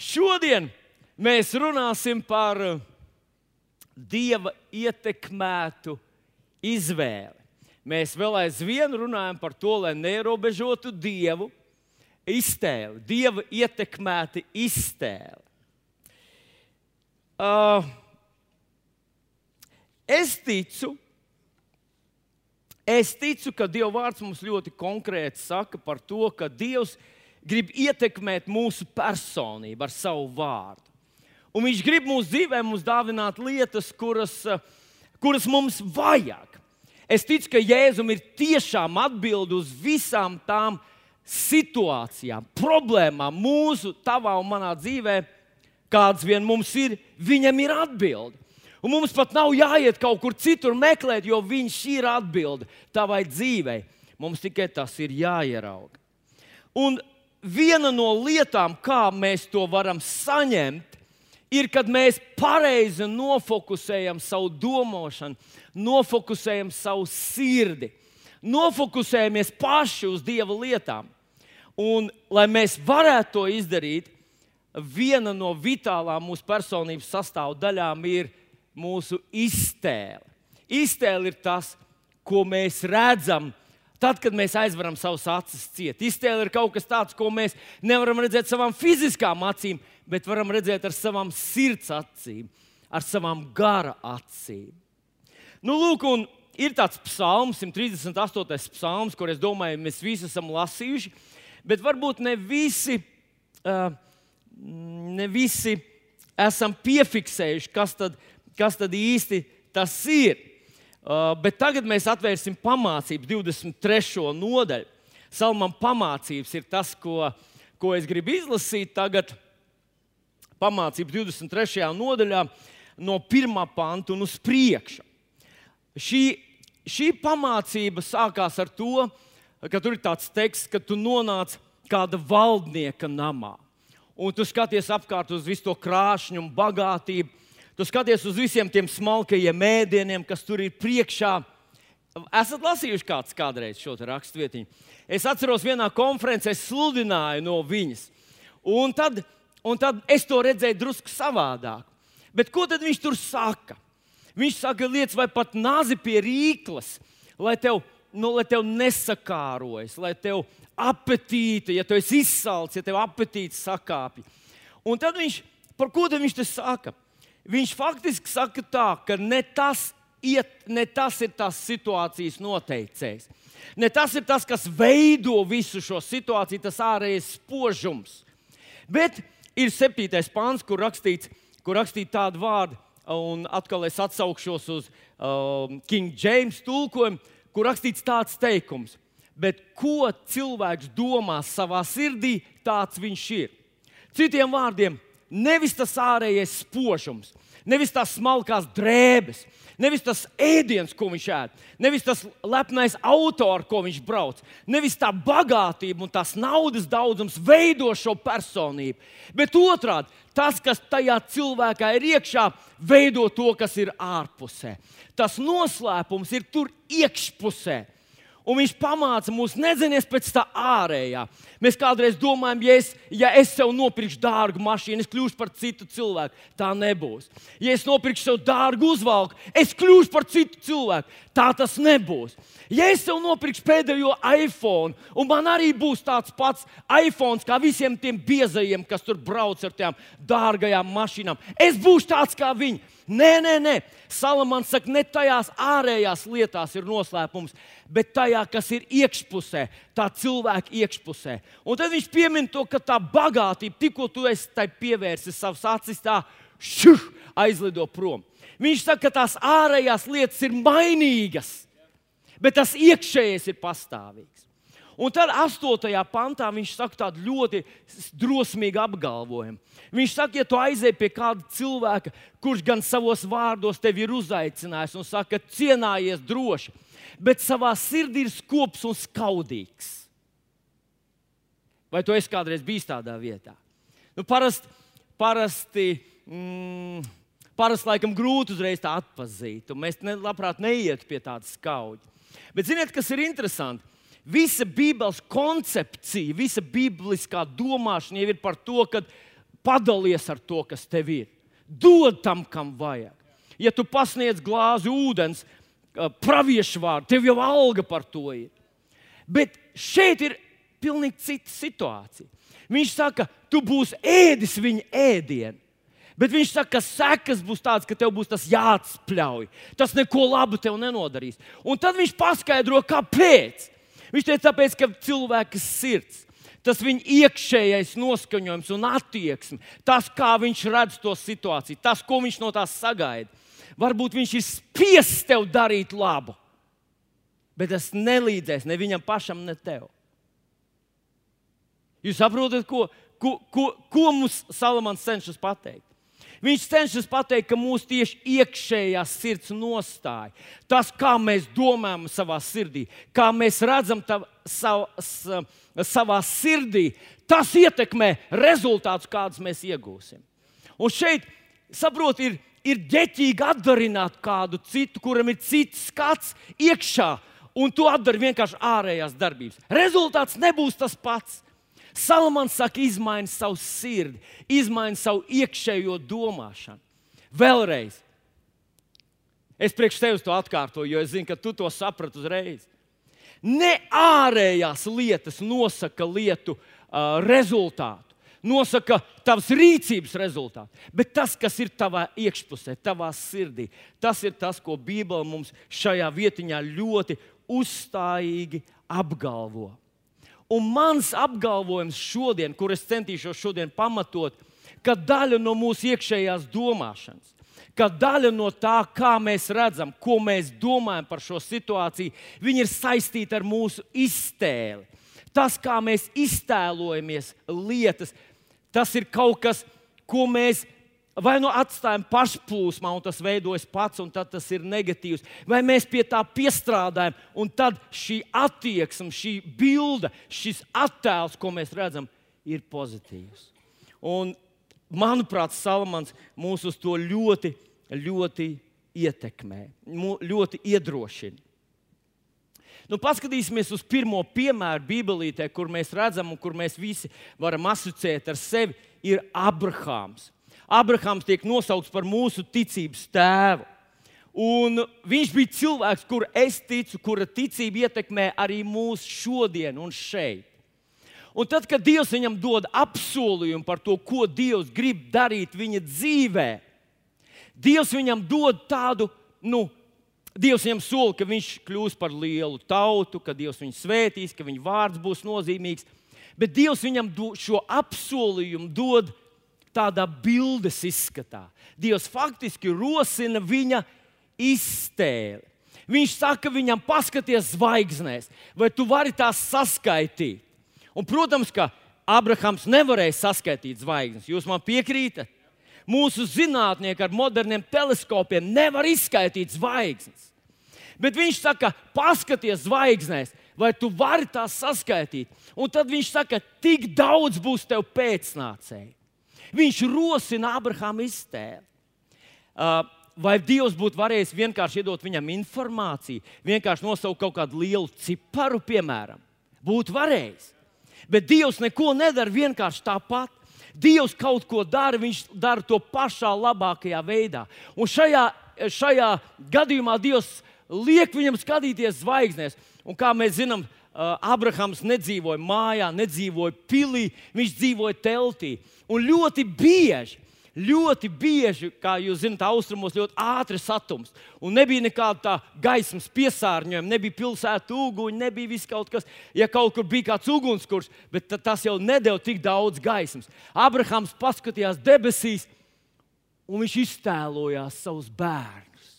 Šodien mēs runāsim par uh, dieva ietekmētu izvēli. Mēs vēl aizvien runājam par to, lai neierobežotu dievu iztēli, dieva ietekmēti iztēli. Uh, es ticu, es ticu, ka Dieva vārds mums ļoti konkrēti saka par to, ka Dievs grib ietekmēt mūsu personību ar savu vārdu. Un viņš grib mūsu dzīvē mums dāvināt lietas, kuras, kuras mums vajag. Es ticu, ka Jēzum ir tiešām atbilde uz visām tām situācijām, problēmām mūsu, tavā un manā dzīvē, kādas vien mums ir. Viņam ir atbilde. Un mums pat nav jāiet kaut kur citur meklēt, jo viņš ir atbilde tavai dzīvei. Mums tikai tas ir jāierauga. Un viena no lietām, kā mēs to varam saņemt, ir, kad mēs pareizi nofokusējam savu domāšanu, nofokusējam savu sirdi, nofokusējamies paši uz Dieva lietām. Un, lai mēs varētu to izdarīt, viena no vitālām mūsu personības sastāvdaļām ir mūsu iztēle. Iztēle ir tas, ko mēs redzam, tad, kad mēs aizveram savus acis ciet. Iztēle ir kaut kas tāds, ko mēs nevaram redzēt savām fiziskām acīm, bet varam redzēt ar savām sirds acīm, ar savām gara acīm. Nu, lūk, un ir tāds psalms, 138. psalms, kur es domāju, mēs visi esam lasījuši, bet varbūt ne visi, uh, ne visi esam piefiksējuši, kas tad, kas tad īsti tas ir. Uh, bet tagad mēs atvērsim pamācību 23. nodaļu. Salmam pamācības ir tas, ko, ko es gribu izlasīt tagad pamācību 23. nodaļā, no 1. panta un uz priekšu. Šī, šī pamācība sākās ar to, ka tur ir tāds teksts, ka tu nonāc kāda valdnieka namā. Un tu skaties apkārt uz visu to krāšņu un bagātību. Tu skaties uz visiem tiem smalkajiem mēdieniem, kas tur ir priekšā. Esat lasījuši kāds kādreiz šo raksturvietiņu? Es atceros, vienā konferencē sludināju no viņas. Un tad un tad es to redzēju drusku savādāk. Bet ko tad viņš tur saka? Viņš saka, lietas vai pat nāzi pie rīklas, lai tev, nu, lai tev nesakārojas, lai tev apetīte, ja tu esi izsalcis, ja tev apetīte sakāpja. Un tad viņš, par ko tad viņš te saka? Viņš faktiski saka tā, ka ne tas, iet, ne tas ir tas situācijas noteicējs. Ne tas ir tas, kas veido visu šo situāciju, tas ārējais spožums. Bet ir septītais pāns, kur rakstīts, kur rakstīts tādu vārdu, un atkal es atsaukšos uz um, King James tulkojumu, kur rakstīts tāds teikums. Bet ko cilvēks domā savā sirdī, tāds viņš ir. Citiem vārdiem, nevis tas ārējais spožums, nevis tās smalkās drēbes, Nevis tas ēdiens, ko viņš ēd, nevis tas lepnais auto, ar ko viņš brauc, nevis tā bagātība un tās naudas daudzums veido šo personību, bet otrādi tas, kas tajā cilvēkā ir iekšā, veido to, kas ir ārpusē. Tas noslēpums ir tur iekšpusē. Un viņš pamāca mūs nedzinies pēc tā ārējā. Mēs kādreiz domājam, ja es, ja es sev nopirkšu dārgu mašīnu, es kļūšu par citu cilvēku. Tā nebūs. Ja es nopirkšu sev dārgu uzvalku, es kļūšu par citu cilvēku. Tā tas nebūs. Ja es sev nopirkšu pēdējo iPhone, un man arī būs tāds pats iPhone kā visiem tiem biezajiem, kas tur brauc ar tām dārgajām mašīnām, es būšu tāds kā viņi. Nē, nē, nē. Salamans saka, ne tajās ārējās lietās ir noslēpums, bet tajā, kas ir iekšpusē, tā cilvēka iekšpusē. Un tad viņš piemin to, ka tā bagātība, tikko tu esi tai pievērsis savas acis, tā šuh, aizlido prom. Viņš saka, ka tās ārējās lietas ir mainīgas, bet tas iekšējais ir pastāvīgs. Un tad 8. pantā viņš saka tādu ļoti drosmīgu apgalvojumu. Viņš saka, ja tu aizej pie kāda cilvēka, kurš gan savos vārdos tevi ir uzaicinājis un saka, cienājies droši, bet savā sirdī ir skops un skaudīgs. Vai tu esi kādreiz bijis tādā vietā? Nu, parasti, parasti, mm, parasti laikam grūti uzreiz tā atpazīt, un mēs ne, labprāt neietu pie tāda skauģa. Bet ziniet, kas ir interesanti? Visa Bībeles koncepcija, visa bibliskā domāšana jau ir par to, ka padalies ar to, kas tev ir. Dod tam, kam vajag. Ja tu pasniedz glāzi ūdens, praviešu vārdu, tev jau alga par to ir. Bet šeit ir pilnīgi cita situācija. Viņš saka, tu būsi ēdis viņa ēdienu. Bet viņš saka, ka sekas būs tādas, ka tev būs tas jāatspļauj. Tas neko labu tev nenodarīs. Un tad viņš paskaidro, kāpēc. Viņš teica, tāpēc, ka cilvēka sirds, tas viņa iekšējais noskaņojums un attieksme, tas, kā viņš redz to situāciju, tas, ko viņš no tās sagaida. Varbūt viņš ir spiests tev darīt labu, bet tas nelīdzēs ne viņam pašam, ne tev. Jūs saprotat, ko, ko, ko, ko mums Salamans cenšas pateikt? Viņš cenšas pateikt, ka mūsu tieši iekšējā sirds nostāja, tas, kā mēs domājam savā sirdī, kā mēs redzam tav, sav, sa, savā sirdī, tas ietekmē rezultātus, kādus mēs iegūsim. Un šeit, saprotiet, ir, ir ģeķīgi atdarināt kādu citu, kuram ir cits skats iekšā, un to atdara vienkārši ārējās darbības. Rezultāts nebūs tas pats. Salamans saka, izmaini savu sirdi, izmaini savu iekšējo domāšanu. Vēlreiz, es priekš tevis to atkārtoju, jo es zinu, ka tu to saprati uzreiz. Ne ārējās lietas nosaka lietu uh, rezultātu, nosaka tavas rīcības rezultātu, bet tas, kas ir tavā iekšpusē, tavā sirdī, tas ir tas, ko Bībele mums šajā vietiņā ļoti uzstājīgi apgalvo. Un mans apgalvojums šodien, kur es centīšos šodien pamatot, ka daļa no mūsu iekšējās domāšanas, ka daļa no tā, kā mēs redzam, ko mēs domājam par šo situāciju, ir saistīta ar mūsu iztēli. Tas, kā mēs iztēlojamies lietas, tas ir kaut kas, ko mēs vai nu atstājam pašplūsmā, un tas veidojas pats, un tas ir negatīvs, vai mēs pie tā piestrādājam, un tad šī attieksme, šī bilde, šis attēls, ko mēs redzam, ir pozitīvs. Un, manuprāt, Salamans mūs uz to ļoti, ļoti ietekmē, ļoti iedrošina. Nu, paskatīsimies uz pirmo piemēru Bībelītē, kur mēs redzam, un kur mēs visi varam asociēt ar sevi, ir Abrahāms. Abrahams tiek nosaukts par mūsu ticības tēvu. Un viņš bija cilvēks, kur es ticu, kura ticība ietekmē arī mūsu šodien un šeit. Un tad, kad Dievs viņam dod apsolījumu par to, ko Dievs grib darīt viņa dzīvē, Dievs viņam dod tādu, nu, Dievs viņam sola, ka viņš kļūs par lielu tautu, ka Dievs viņu svētīs, ka viņa vārds būs nozīmīgs. Bet Dievs viņam šo apsolījumu dod tādā bildes izskatā. Dievs faktiski rosina viņa iztēli. Viņš saka viņam, paskaties zvaigznēs, vai tu vari tās saskaitīt. Un, protams, ka Abrahams nevarēja saskaitīt zvaigznes. Jūs man piekrītat? Mūsu zinātnieki ar moderniem teleskopiem nevar izskaidrot zvaigznes. Bet viņš saka, paskaties zvaigznēs, vai tu vari tās saskaitīt. Un tad viņš saka, tik daudz būs tev pēcnācēji. Viņš rosina Abrahāmu iztēli. Uh, vai Dievs būtu varējis vienkārši iedot viņam informāciju, vienkārši nosaukt kaut kādu lielu ciparu, piemēram? Būtu varējis. Bet Dievs neko nedara vienkārši tāpat. Dievs kaut ko dara, viņš dara to pašā labākajā veidā. Un šajā, šajā gadījumā Dievs liek viņam skatīties zvaigznēs. Un kā mēs zinām, Abrahams nedzīvoja mājā, nedzīvoja pilī, viņš dzīvoja teltī. Un ļoti bieži, ļoti bieži, kā jūs zināt, austrumos ļoti ātri satums. Un nebija nekāda tā gaismas piesārņojuma, nebija pilsētu uguņi, nebija viss kaut kas. Ja kaut kur bija kāds ugunskurs, bet tas jau nedēļa tik daudz gaismas. Abrahams paskatījās debesīs, un viņš iztēlojās savus bērnus.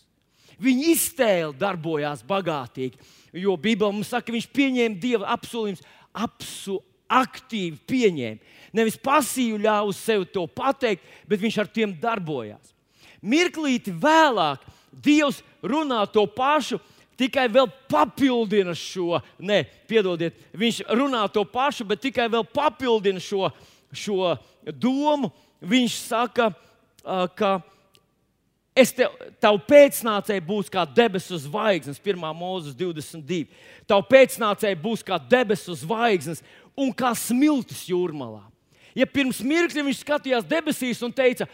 Viņa iztēle darbojās bagātīgi, jo Bībelē mums saka, ka viņš pieņēma Dieva apsolījumus, apsu, aktīvi pieņēma. Nevis pasīvi ļāva uz sevi to pateikt, bet viņš ar tiem darbojās. Mirklīti vēlāk Dievs runā to pašu, tikai vēl papildina šo, ne, piedodiet, viņš runā to pašu, bet tikai vēl papildina šo, šo domu. Viņš saka, ka es tev, tavu pēcnācēju būs kā debesu zvaigznes, 1. mūzes 22. Tavu pēcnācēju būs kā debesu zvaigznes un kā smiltis jūrmalā. Ja pirms mirkļa viņš skatījās debesīs un teica,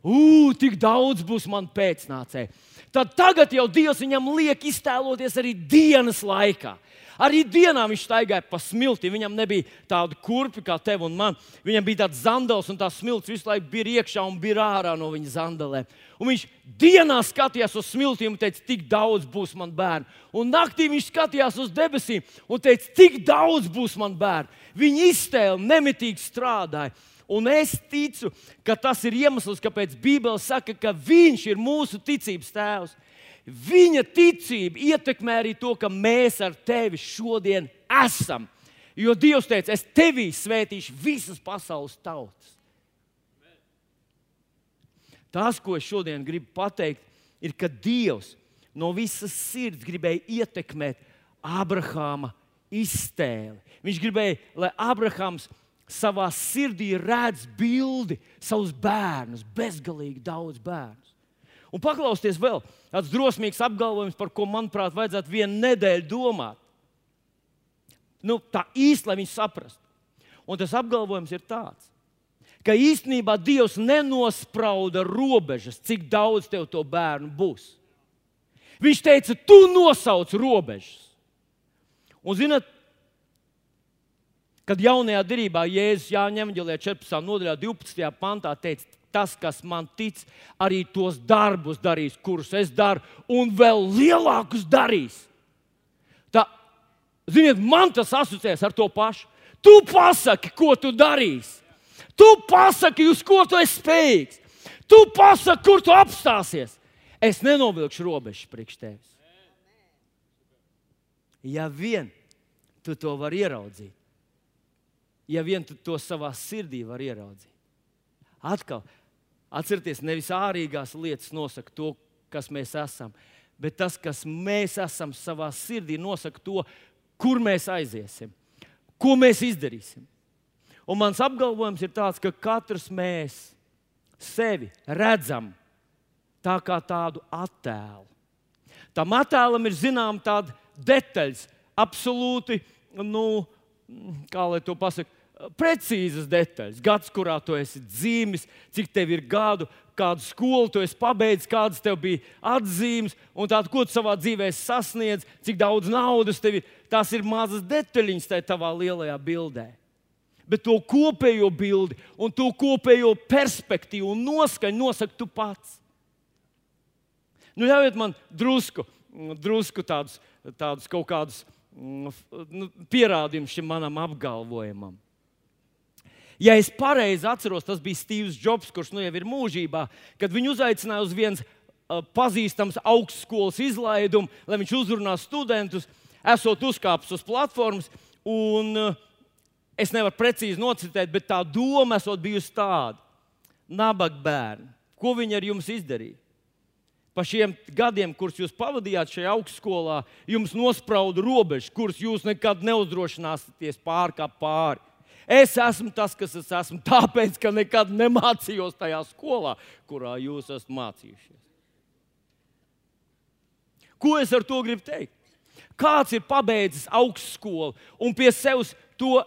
Ugh, tik daudz būs man pēcnācēji. Tad tagad jau Dievs viņam liek iztēloties arī dienas laikā. Arī dienā viņš staigāja pa smilti. Viņam nebija tāda kurpja kā tev un man. Viņam bija tāds zandals, un tās smilts visu laiku bija iekšā un bija ārā no viņa zandalēm. Un viņš dienā skatījās uz smiltīm un teica, cik daudz būs man bērnu. Un naktī viņš skatījās uz debesīm un teica, cik daudz būs man bērnu. Viņa iztēle nemitīgi strādāja. Un es ticu, ka tas ir iemesls, kāpēc Bībele saka, ka Viņš ir mūsu ticības tēvs. Viņa ticība ietekmē arī to, ka mēs ar tevi šodien esam. Jo Dievs teica, es tevī svētīšu visas pasaules tautas. Tas, ko es šodien gribu pateikt, ir, ka Dievs no visas sirds gribēja ietekmēt Abrahāma iztēli. Viņš gribēja, lai Abrahams savā sirdī redz bildi, savus bērnus, bezgalīgi daudz bērnu. Un paklausieties vēl, tāds drosmīgs apgalvojums, par ko, manuprāt, vajadzētu vienu nedēļu domāt. Nu, tā īsti, lai viņi saprastu. Un tas apgalvojums ir tāds, ka īstenībā Dievs nenosprauda robežas, cik daudz tev to bērnu būs. Viņš teica, tu nosauc robežas. Un, zinot, kad jaunajā darbā Jēzus Jāņem 14. nodaļā, 12. pantā teica, tas, kas man tic, arī tos darbus darīs, kurus es daru, un vēl lielākus darīs. Tā, ziniet, man tas asociēs ar to pašu. Tu pasaki, ko tu darīsi. Tu pasaki, uz ko tu esi spējīgs. Tu pasaki, kur tu apstāsies. Es nenovilkšu robežas priekš tevis. Ja vien tu to vari ieraudzīt, ja vien tu to savā sirdī vari ieraudzīt. Atkal, Atcerieties, nevis ārīgās lietas nosaka to, kas mēs esam, bet tas, kas mēs esam savā sirdī, nosaka to, kur mēs aiziesim, ko mēs izdarīsim. Un mans apgalvojums ir tāds, ka katrs mēs sevi redzam tā kā tādu attēlu. Tam attēlam ir zināms tādas detaļas, absolūti, nu, kā lai to pasakā, precīzas detaļas. Gads, kurā tu esi dzimis, cik tev ir gadu, kādu skolu tu esi pabeidzis, kādas tev bija atzīmes, un tādu, ko tu savā dzīvē sasniedz, cik daudz naudas tev ir. Tās ir mazas detaļiņas tajā tavā lielajā bildē. Bet to kopējo bildi un to kopējo perspektīvu un noskaņu nosaka tu pats. Nu, ļaujiet man drusku, drusku tādus, tādus kaut kādus mm, nu, pierādījumus šim manam apgalvojumam. Ja es pareizi atceros, tas bija Steve's Jobs, kurš nu jau ir mūžībā, kad viņu uzaicināja uz vienas uh, pazīstamas augstskolas izlaidumu, lai viņš uzrunā studentus, esot uzkāpis uz platformas. Un, uh, es nevaru precīzi nocitēt, bet tā doma esot bijusi tāda: nabaga bērni, ko viņi ar jums izdarīja? Pa šiem gadiem, kurus jūs pavadījāt šajā augstskolā, jums nosprauda robežas, kuras jūs nekad neuzdrošināsieties pārkāpt pāri. Es esmu tas, kas es esmu, tāpēc, ka nekad nemācījos tajā skolā, kurā jūs esat mācījušies. Ko es ar to gribu teikt? Kāds ir pabeidzis augstskolu un pie sevis to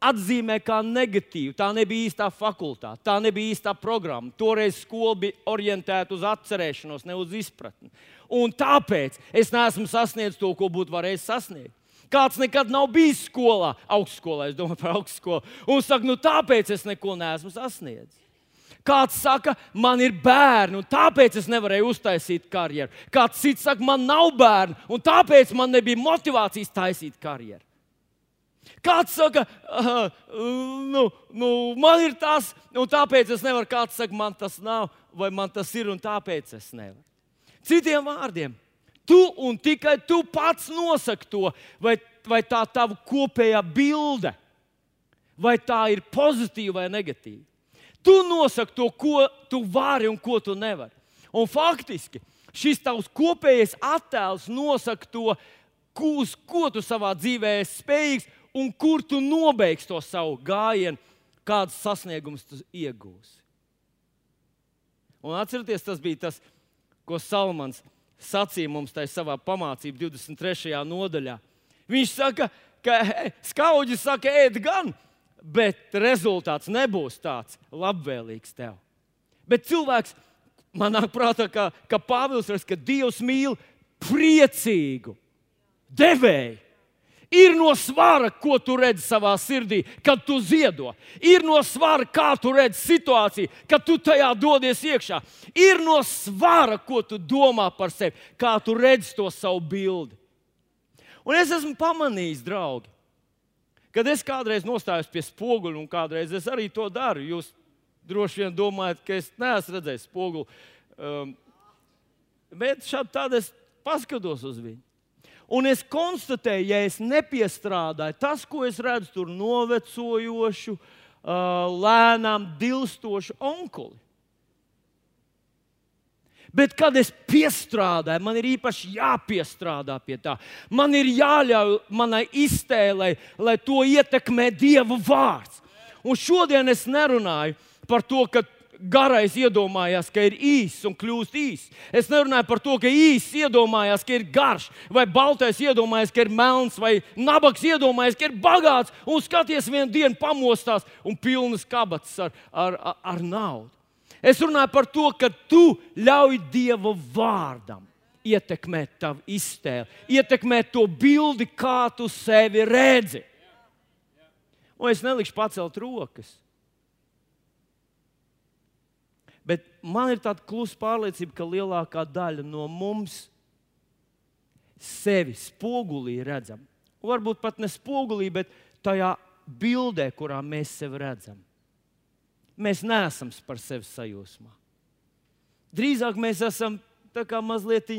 atzīmē kā negatīvu. Tā nebija īstā fakultāte, tā nebija īstā programma. Toreiz skola bija orientēta uz atcerēšanos, ne uz izpratni. Un tāpēc es neesmu sasniedzis to, ko būtu varējis sasniegt. Kāds nekad nav bijis skolā, augstskolā, es domāju par augstskolu, un saka, nu tāpēc es neko neesmu sasniedzis. Kāds saka, man ir bērni, un tāpēc es nevarēju uztaisīt karjeru. Kāds cits saka, man nav bērnu, un tāpēc man nebija motivācijas taisīt karjeru. Kāds saka, uh, nu, nu, man ir tas, un tāpēc es nevaru. Kāds saka, man tas nav, vai man tas ir, un tāpēc es nevaru. Citiem vārdiem, Tu un tikai tu pats nosaki to, vai, vai tā tava kopējā bilde, vai tā ir pozitīva vai negatīva. Tu nosaki to, ko tu vari un ko tu nevari. Un faktiski šis tavs kopējais attēls nosaka to, uz ko tu savā dzīvē esi spējīgs un kur tu nobeigsi to savu gājienu, kādas sasniegumus tu iegūsi. Un atcerieties, tas bija tas, ko Salmans sacīja mums tajā savā pamācībā, 23. nodaļā. Viņš saka, ka skauģis saka, ēd gan, bet rezultāts nebūs tāds labvēlīgs tev. Bet cilvēks manā prātā, ka, ka Pāvils raksta, ka Dievs mīl priecīgu devēju. Ir no svara, ko tu redzi savā sirdī, kad tu ziedo. Ir no svara, kā tu redzi situāciju, kad tu tajā dodies iekšā. Ir no svara, ko tu domā par sevi, kā tu redzi to savu bildi. Un es esmu pamanījis, draugi, kad es kādreiz nostājos pie spoguļa, un kādreiz es arī to daru. Jūs droši vien domājat, ka es neesmu redzējis spoguli. Um, bet šādi tādā es paskatos uz viņu. Un es konstatēju, ja es nepiestrādāju, tas, ko es redzu, tur novecojošu, lēnām dilstošu onkuli. Bet, kad es piestrādāju, man ir īpaši jāpiestrādā pie tā. Man ir jāļauj manai iztēlei, lai to ietekmē Dieva vārds. Un šodien es nerunāju par to, ka garais iedomājās, ka ir īss un kļūst īss. Es nerunāju par to, ka īss iedomājās, ka ir garš, vai baltais iedomājās, ka ir melns, vai nabaks iedomājās, ka ir bagāts, un skaties vienu dienu pamostās un pilnas kabatas ar, ar, ar, ar naudu. Es runāju par to, ka tu ļauj Dieva vārdam ietekmēt tavu iztēli, ietekmēt to bildi, kā tu sevi redzi. Un es nelikšu pacelt rokas. Bet man ir tāda klusa pārliecība, ka lielākā daļa no mums sevi spogulī redzam. Varbūt pat ne spogulī, bet tajā bildē, kurā mēs sevi redzam. Mēs neesam par sevi sajūsmā. Drīzāk mēs esam mazliet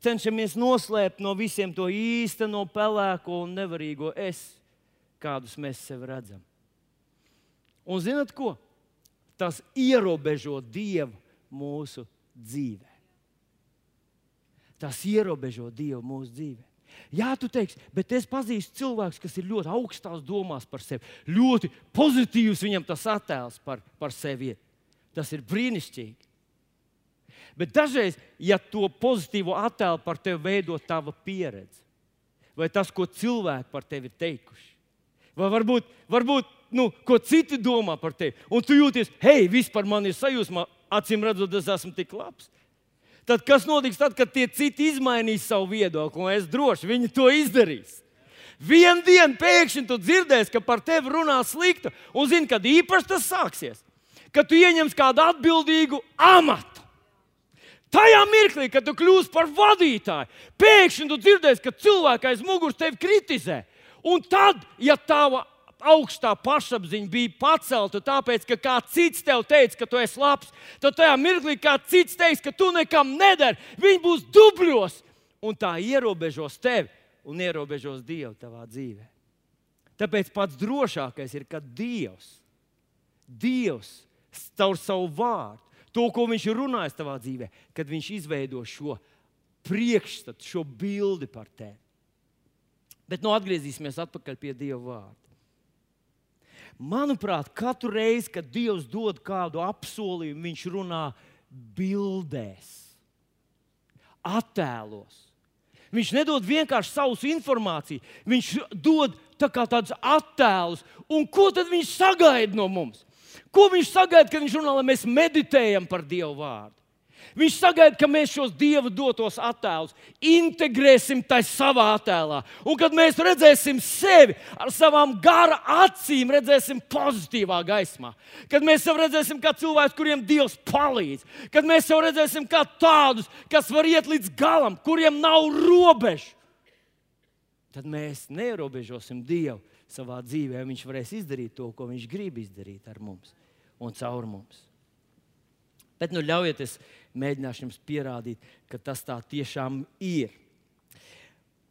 cenšamies noslēpt no visiem to īsteno, pelēko un nevarīgo es, kādus mēs sev redzam. Un zinat ko? Tas ierobežo Dievu mūsu dzīvē. Tas ierobežo Dievu mūsu dzīvē. Jā, tu teiksi, bet es pazīstu cilvēku, kas ir ļoti augstās domās par sevi. Ļoti pozitīvs viņam tas attēls par, par sevi. Tas ir brīnišķīgi. Bet dažreiz, ja to pozitīvo attēlu par tevi veido tava pieredze, vai tas, ko cilvēki par tevi ir teikuši, vai varbūt, varbūt nu, ko citi domā par tevi. Un tu jūties, hei, vispār man ir sajūsma, acīm redzot, es esmu tik labs. Tad kas notiks tad, kad tie citi izmainīs savu viedokli? Un es droši viņi to izdarīs. Vienu dienu pēkšņi tu dzirdēsi, ka par tevi runā slikti, un zini, kad īpaši tas sāksies. Kad tu ieņemsi kādu atbildīgu amatu. Tajā mirklī, kad tu kļūsi par vadītāju, pēkšņi tu dzirdēsi, ka cilvēks aiz muguras tevi kritizē. Un tad, ja tava augstā pašapziņa bija pacelta, tāpēc, ka kāds cits tev teica, ka tu esi labs, tad tajā mirklī kāds cits teiks, ka tu nekam nedari, viņi būs dubļos un tā ierobežos tevi un ierobežos Dievu tavā dzīvē. Tāpēc pats drošākais ir, ka Dievs, Dievs caur savu vārdu, to, ko Viņš ir runājis tavā dzīvē, kad Viņš izveido šo priekšstatu, šo bildi par tevi. Bet nu atgriezīsimies atpakaļ pie Dieva vārda. Manuprāt, katru reizi, kad Dievs dod kādu apsolījumu, Viņš runā bildēs, attēlos. Viņš nedod vienkārši savu informāciju, viņš dod tā tādus attēlus. Un ko tad viņš sagaida no mums? Ko viņš sagaida, kad viņš runā, lai mēs meditējam par Dievu vārdu? Viņš sagaida, ka mēs šos dieva dotos attēlus integrēsim tajā savā attēlā. Un kad mēs redzēsim sevi ar savām gara acīm, redzēsim pozitīvā gaismā. Kad mēs jau redzēsim, kā cilvēks, kuriem Dievs palīdz, kad mēs jau redzēsim, kā tādus, kas var iet līdz galam, kuriem nav robežu, tad mēs neierobežosim Dievu savā dzīvē. Viņš varēs izdarīt to, ko viņš grib izdarīt ar mums un caur mums. Bet nu ļaujiet, es mēģināšu jums pierādīt, ka tas tā tiešām ir.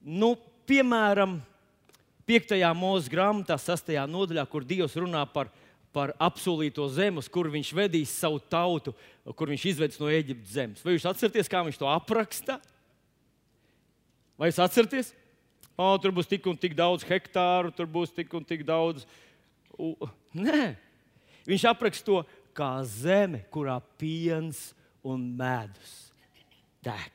Nu, piemēram, 5. mūža grāmatā, 6. nodaļā, kur Dievs runā par, par apsolīto zemi, kur viņš vedīs savu tautu, kur viņš izvedīs no Eģiptes zemes. Vai jūs atceraties, kā viņš to apraksta? Vai jūs atceraties? O, tur būs tik un tik daudz hektāru, tur būs tik un tik daudz. U... Nē, viņš apraksta to kā zeme, kurā piens un medus tek.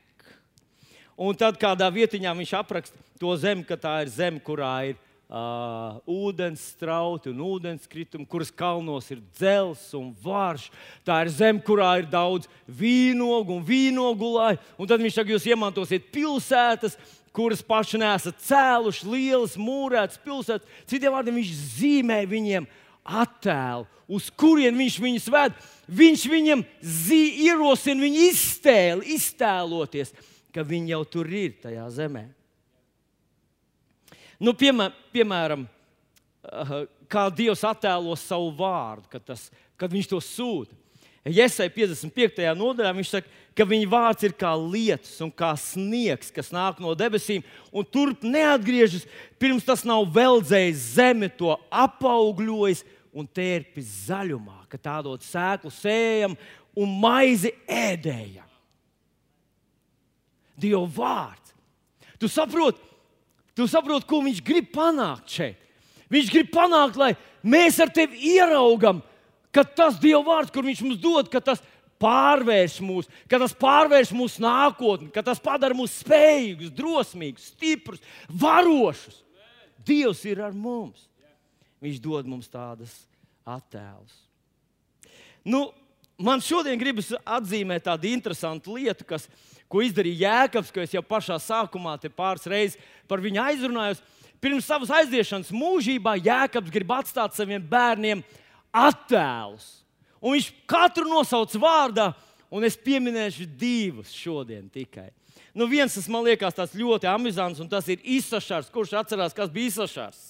Un tad kādā vietiņā viņš apraksta to zemi, ka tā ir zeme, kurā ir uh, ūdens strauti un ūdenskritumi, kuras kalnos ir dzels un vārš. Tā ir zeme, kurā ir daudz vīnogu un vīnogulāju. Un tad viņš saka, jūs iemantosiet pilsētas, kuras paši nesat cēluši, lielas, mūrētas pilsētas. Citiem vārdiem viņš zīmē viņiem attēlu, uz kurien viņš viņus ved. Viņš viņam ierosina viņu iztēli, iztēloties, ka viņi jau tur ir tajā zemē. Nu, piemēr, piemēram, kā Dievs attēlo savu vārdu, kad, tas, kad viņš to sūta. Iesai 55. nodaļā viņš saka, ka viņa vārds ir kā lietus un kā sniegs, kas nāk no debesīm, un turp neatgriežas, pirms tas nav veldzējis zemi, to apaugļojis un tērpis zaļumā, ka tā dod sēklu sējam un maizi ēdējam. Dieva vārds. Tu saproti, tu saproti, ko viņš grib panākt šeit. Viņš grib panākt, lai mēs ar tevi ieraugam, ka tas Dieva vārds, kur Viņš mums dod, ka tas pārvērš mūs, ka tas pārvērš mūsu nākotni, ka tas padara mūs spējīgus, drosmīgus, stiprus, varošus. Dievs ir ar mums. Viņš dod mums tādas attēlus. Nu, man šodien gribas atzīmēt tādu interesantu lietu, kas, ko izdarīja Jēkabs, ko es jau pašā sākumā pāris reizes par viņu aizrunājos. Pirms savas aiziešanas mūžībā Jēkabs grib atstāt saviem bērniem attēlus. Un viņš katru nosauc vārdā, un es pieminēšu divus šodien tikai. Nu, viens tas man liekas tāds ļoti amizants, un tas ir Isašars. Kurš atcerās, kas bija Isašars?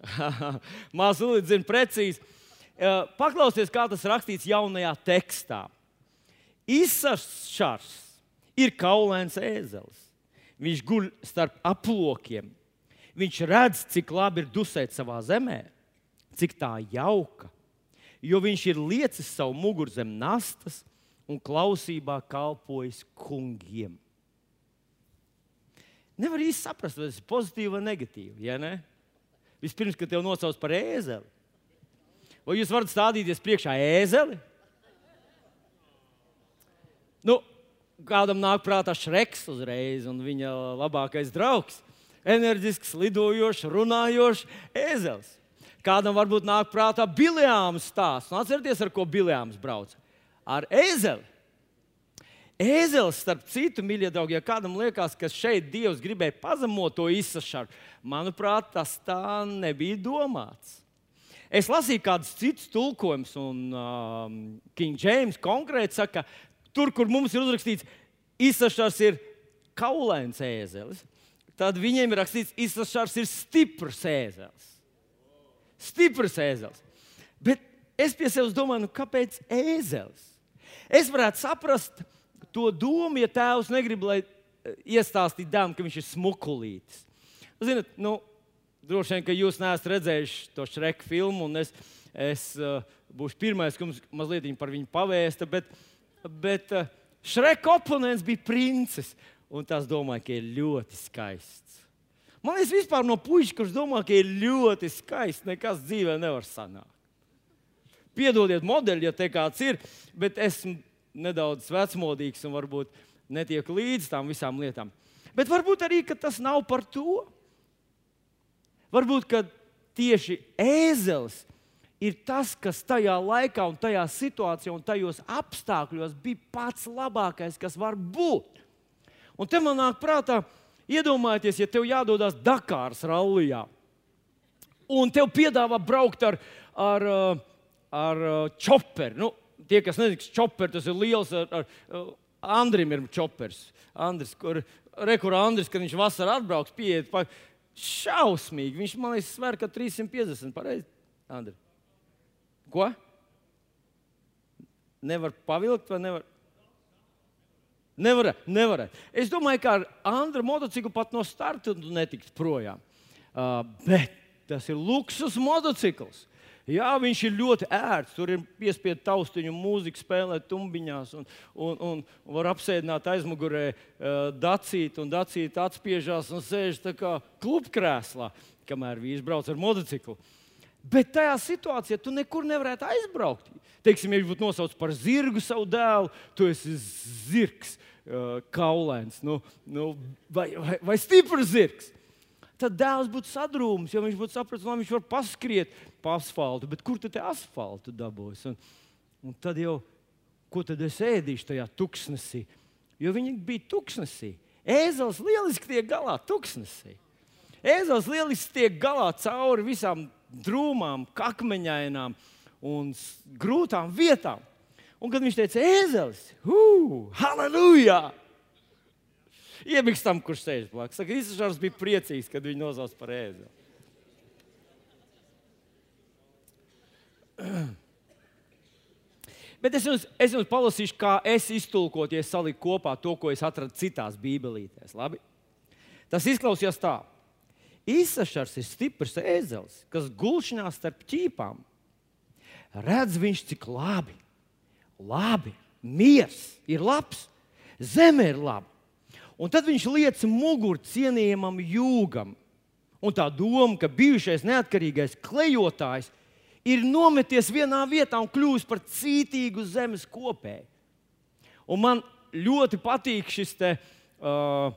Lūdzu, zina precīzi. Paklausieties, kā tas rakstīts jaunajā tekstā. Isašars ir kaulēns ēzelis. Viņš guļ starp aplokiem. Viņš redz, cik labi ir dusēt savā zemē cik tā jauka, jo viņš ir liecis savu muguru zem nastas un klausībā kalpojis kungiem. Nevar īsti saprast, vai tas ir pozitīvi vai negatīvi. Ja ne? Vispirms, kad te nosauc par ēzeli, vai jūs varat stādīties priekšā ēzeli? Nu, kādam nāk prātā šreks uzreiz, un viņa labākais draugs - enerģisks, lidojošs, runājošs ēzelis. Kādam varbūt nāk prātā biljāms stāsts. Nu, atcerieties, ar ko biljāms brauc? Ar ēzeli. Ēzelis, starp citu, mīļie draugi, ja kādam liekas, ka šeit Dievs gribēja pazemot to izsašanu, manuprāt, tas tā nebija domāts. Es lasīju kādus citus tulkojumus, un um, King James konkrēti saka, tur, kur mums ir uzrakstīts, izsašars ir kaulains ēzelis, tad viņiem ir rakstīts, izsašars ir stiprs ēzelis stiprs ēzelis. Bet es pie sevis domāju, nu, kāpēc ēzelis? Es varētu saprast to domu, ja tēvs negrib, lai eh, iestāstītu dēlam, ka viņš ir smukulītis. Ziniet, nu, droši vien, ka jūs neesat redzējuši to šreku filmu, un es, es uh, būšu pirmais, kas mazliet par viņu pavēsta. Bet, bet uh, šreka oponents bija princis, un tas domāju, ir ļoti skaists. Man liekas, vispār no puikas, kurš domā, ka ir ļoti skaists, nekas dzīvē nevar sanākt. Piedodiet, modeļi, ja te kāds ir, bet esmu nedaudz vecmodīgs un varbūt netieku līdz tām visām lietām. Bet varbūt arī tas nav par to. Varbūt tieši ēzelis ir tas, kas tajā laikā, un tajā situācijā un tajos apstākļos bija pats labākais, kas var būt. Un te man nāk prātā, ka Iedomājieties, ja tev jādodas Dakāras rallijā, un tev piedāvā braukt ar, ar, uh, ar uh, čoperu. Nu, tie, kas nezina, kas čoperi, tas ir liels. Ar, ar, uh, Andrim ir čopers. Andris, kur, rekur Andris, kad viņš vasarā atbrauks, pieiet pa šausmīgi. Viņš man liekas, sver, ka 350 pareizi. Andri. Ko? Nevar pavilkt vai nevar? Nevar, nevar. Es domāju, ka ar Andru motociklu pat no starta netikt projām. Uh, bet tas ir luksus motocikls. Jā, viņš ir ļoti ērts. Tur ir piespiedu taustiņu, mūzika, spēlēt tumbiņās, un, un, un var apsēdināt aizmugurē uh, dacīt, un dacīt atspiežās un sēž tā kā klubkrēslā, kamēr vīrs brauc ar motociklu. Bet tajā situācijā tu nekur nevarētu aizbraukt. Teiksim, ja viņš būtu nosaucis par zirgu savu dēlu, tu esi zirgs. Uh, kaulains nu, nu, vai, vai, vai stiprs zirgs. tad dēls būtu sadrūmis, jo viņš būtu sapratis, ka viņš var paskriet pa asfaltu. Bet kur tad asfaltu dabūs? Un, un tad jau, ko tad es ēdīšu tajā tuksnesī? Jo viņi bija tuksnesī. Ēzels lieliski tiek galā tuksnesī. Ēzels lieliski tiek galā cauri visām drūmām, akmeņainām un grūtām vietām. Un kad viņš teica, ēzelis, halleluja! Iemiks tam, kurš sēž blakus. Saka, Isašārs bija priecīgs, kad viņu nosauc par ēzeli. Bet es jums, es jums palasīšu, kā es iztulkoju, ja saliku kopā to, ko es atradu citās bībelītēs. Labi? Tas izklausās tā. Isašars ir stiprs ēzelis, kas gulšņā starp ķīpām. Redz viņš, cik labi, labi, miers ir labs, zeme ir laba. Un tad viņš liec muguru cienījamam jūgam. Un tā doma, ka bijušais neatkarīgais klejotājs ir nometies vienā vietā un kļuvis par cītīgu zemes kopēju. Un man ļoti patīk šis te, uh,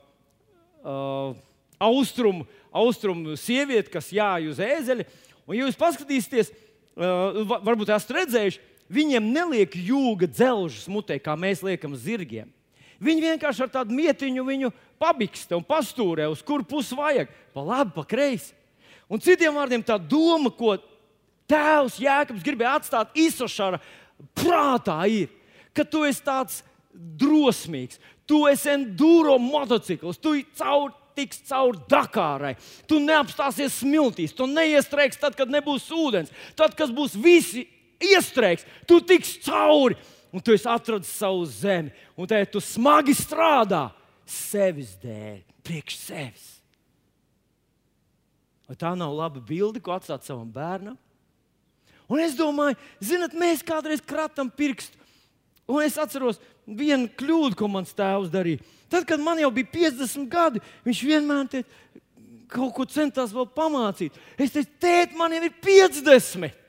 uh, austrumu, austrumu sieviete, kas jāj uz ēzeļa. Un, ja jūs paskatīsieties, uh, varbūt esat redzējuši, viņiem neliek jūga dzelžus mutē, kā mēs liekam zirgiem. Viņi vienkārši ar tādu mietiņu viņu pabiksta un pastūrē, uz kuru pusi vajag. Pa labi, pa kreisi. Un citiem vārdiem tā doma, ko tēvs Jēkabs gribēja atstāt Isašara prātā, ir, ka tu esi tāds drosmīgs, tu esi enduro motocikls, tu caur, tiks cauri Dakārai, tu neapstāsies smiltīs, tu neiestrēgs tad, kad nebūs ūdens. Tad, kad būs visi iestrēgs, tu tiks cauri un tu esi atradis savu zemi, un te tu smagi strādā sevis dēļ, priekš sevis. Vai tā nav laba bilde, ko atstāt savam bērnam? Un es domāju, zinot, mēs kādreiz kratam pirkstu. Un es atceros vienu kļūdu, ko mans tēvs darīja. Tad, kad man jau bija 50 gadi, viņš vienmēr te kaut ko centās vēl pamācīt. Es teicu, tēt, man jau ir 50.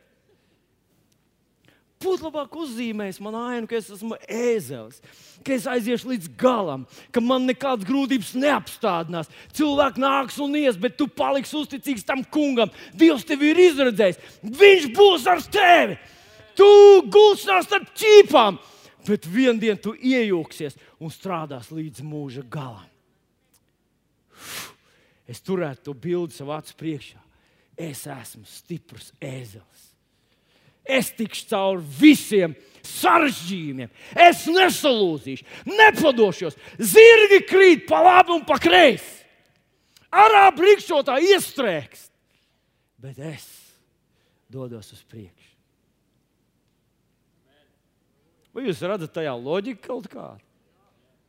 Būtu labāk uzzīmējis man ainu, ka es esmu ēzelis, ka es aiziešu līdz galam, ka man nekādas grūtības neapstādinās. Cilvēki nāks un ies, bet tu paliksi uzticīgs tam kungam. Dievs tevi ir izredzējis. Viņš būs ar tevi. Tu gulsnās starp ķīpām, bet vienā dienā tu iejūksies un strādās līdz mūža galam. Es turētu to bildi savā acu priekšā. Es esmu stiprs ēzelis. Es tikšu cauri visiem sarežģījumiem. Es nesalūzīšu, nepadošos. Zirgi krīt pa labi un pa kreisi. Arābu rīkšķotā iestrēgst. Bet es dodos uz priekšu. Vai jūs redzat tajā loģiku kaut kādu?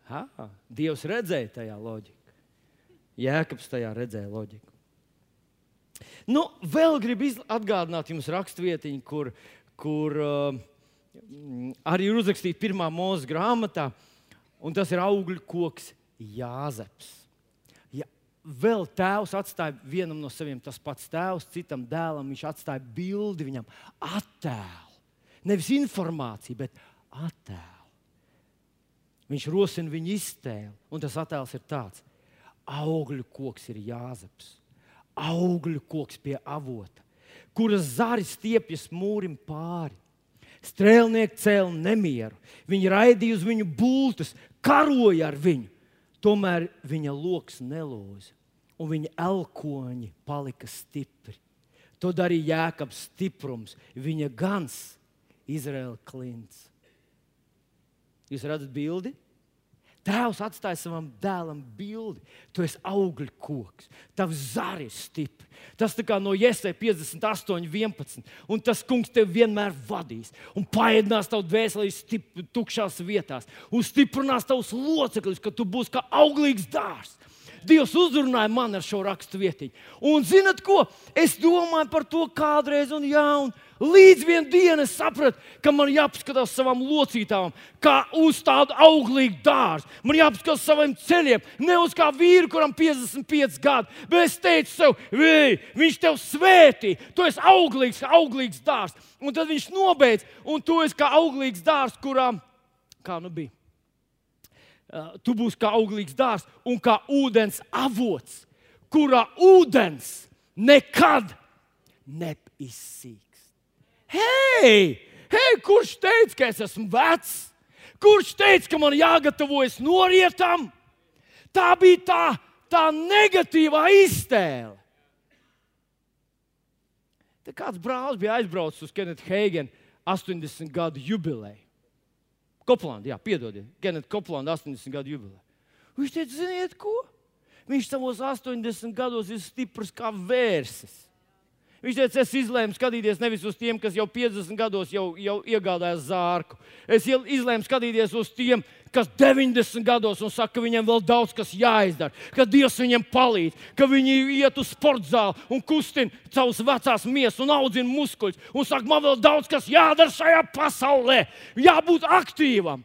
Ha, Dievs redzēja tajā loģiku. Jēkabs tajā redzēja loģiku. Nu, vēl gribu atgādināt jums rakstvietiņu, kur, kur uh, arī ir uzrakstīta pirmā mūža grāmatā, un tas ir augļu koks Jāzeps. Ja vēl tēvs atstāja vienam no saviem tas pats tēvs, citam dēlam viņš atstāja bildi viņam, attēlu. Nevis informāciju, bet attēlu. Viņš rosina viņu iztēli, un tas attēls ir tāds: augļu koks ir Jāzeps augļu koks pie avota, kuras zari stiepjas mūrim pāri. Strēlnieki cēlīja nemieru, viņi raidīja uz viņu bultus, karoja ar viņu. Tomēr viņa lokus neloza, un viņa elkoņi palika stipri. To darīja Jēkabs stiprums, viņa gans, Izraēla klints. Jūs redzat bildi? Tēvs atstāja savam dēlam bildi. Tu esi augļu koks, tavs zari ir stipri. Tas kā no Iesai 58, 11. Un tas kungs tevi vienmēr vadīs un paēdinās tavu dvēseli tukšās vietās, un stiprinās tavus locekļus, ka tu būsi kā auglīgs dārsts. Dievs uzrunāja man ar šo rakstu vietiņu. Un zinat ko? Es domāju par to kādreiz, un jā, un Līdz vienā dienā es sapratu, ka man jāpaskatās savām locītām, kā uz tādu auglīgu dārzu. Man jāpaskatās saviem ceļiem, ne uz kā vīru, kuram 55 gadi. Bet es teicu sev, viņš tev svētī, tu esi auglīgs, auglīgs dārzs. Un tad viņš nobeidz, un tu esi kā auglīgs dārzs, kurām, kā nu bija, tu būsi kā auglīgs dārzs un kā ūdens avots kurā ūdens nekad neizsīks. Hei, hei, kurš teica, ka es esmu vecs? Kurš teica, ka man jāgatavojas norietam? Tā bija tā, tā negatīvā iztēle. Tad kāds brālis bija aizbraucis uz Kenita Heigena 80 gadu jubileju. Koplāna, jā, piedodiet, Kenita Koplāna 80 gadu jubileju. Viņš teica, ziniet, ko? Viņš savos 80 gados ir stiprs kā vērsis. Viņš teica, es izlēmu skatīties nevis uz tiem, kas jau 50 gados jau, jau iegādājās zārku. Es izlēmu skatīties uz tiem, kas 90 gados un saka, ka viņiem vēl daudz kas jāizdara, ka Dievs viņiem palīdz, ka viņi iet uz sporta zāli un kustina savus vecās miesas un audzina muskuļus. Un saka, man vēl daudz kas jādara šajā pasaulē, jābūt aktīvam.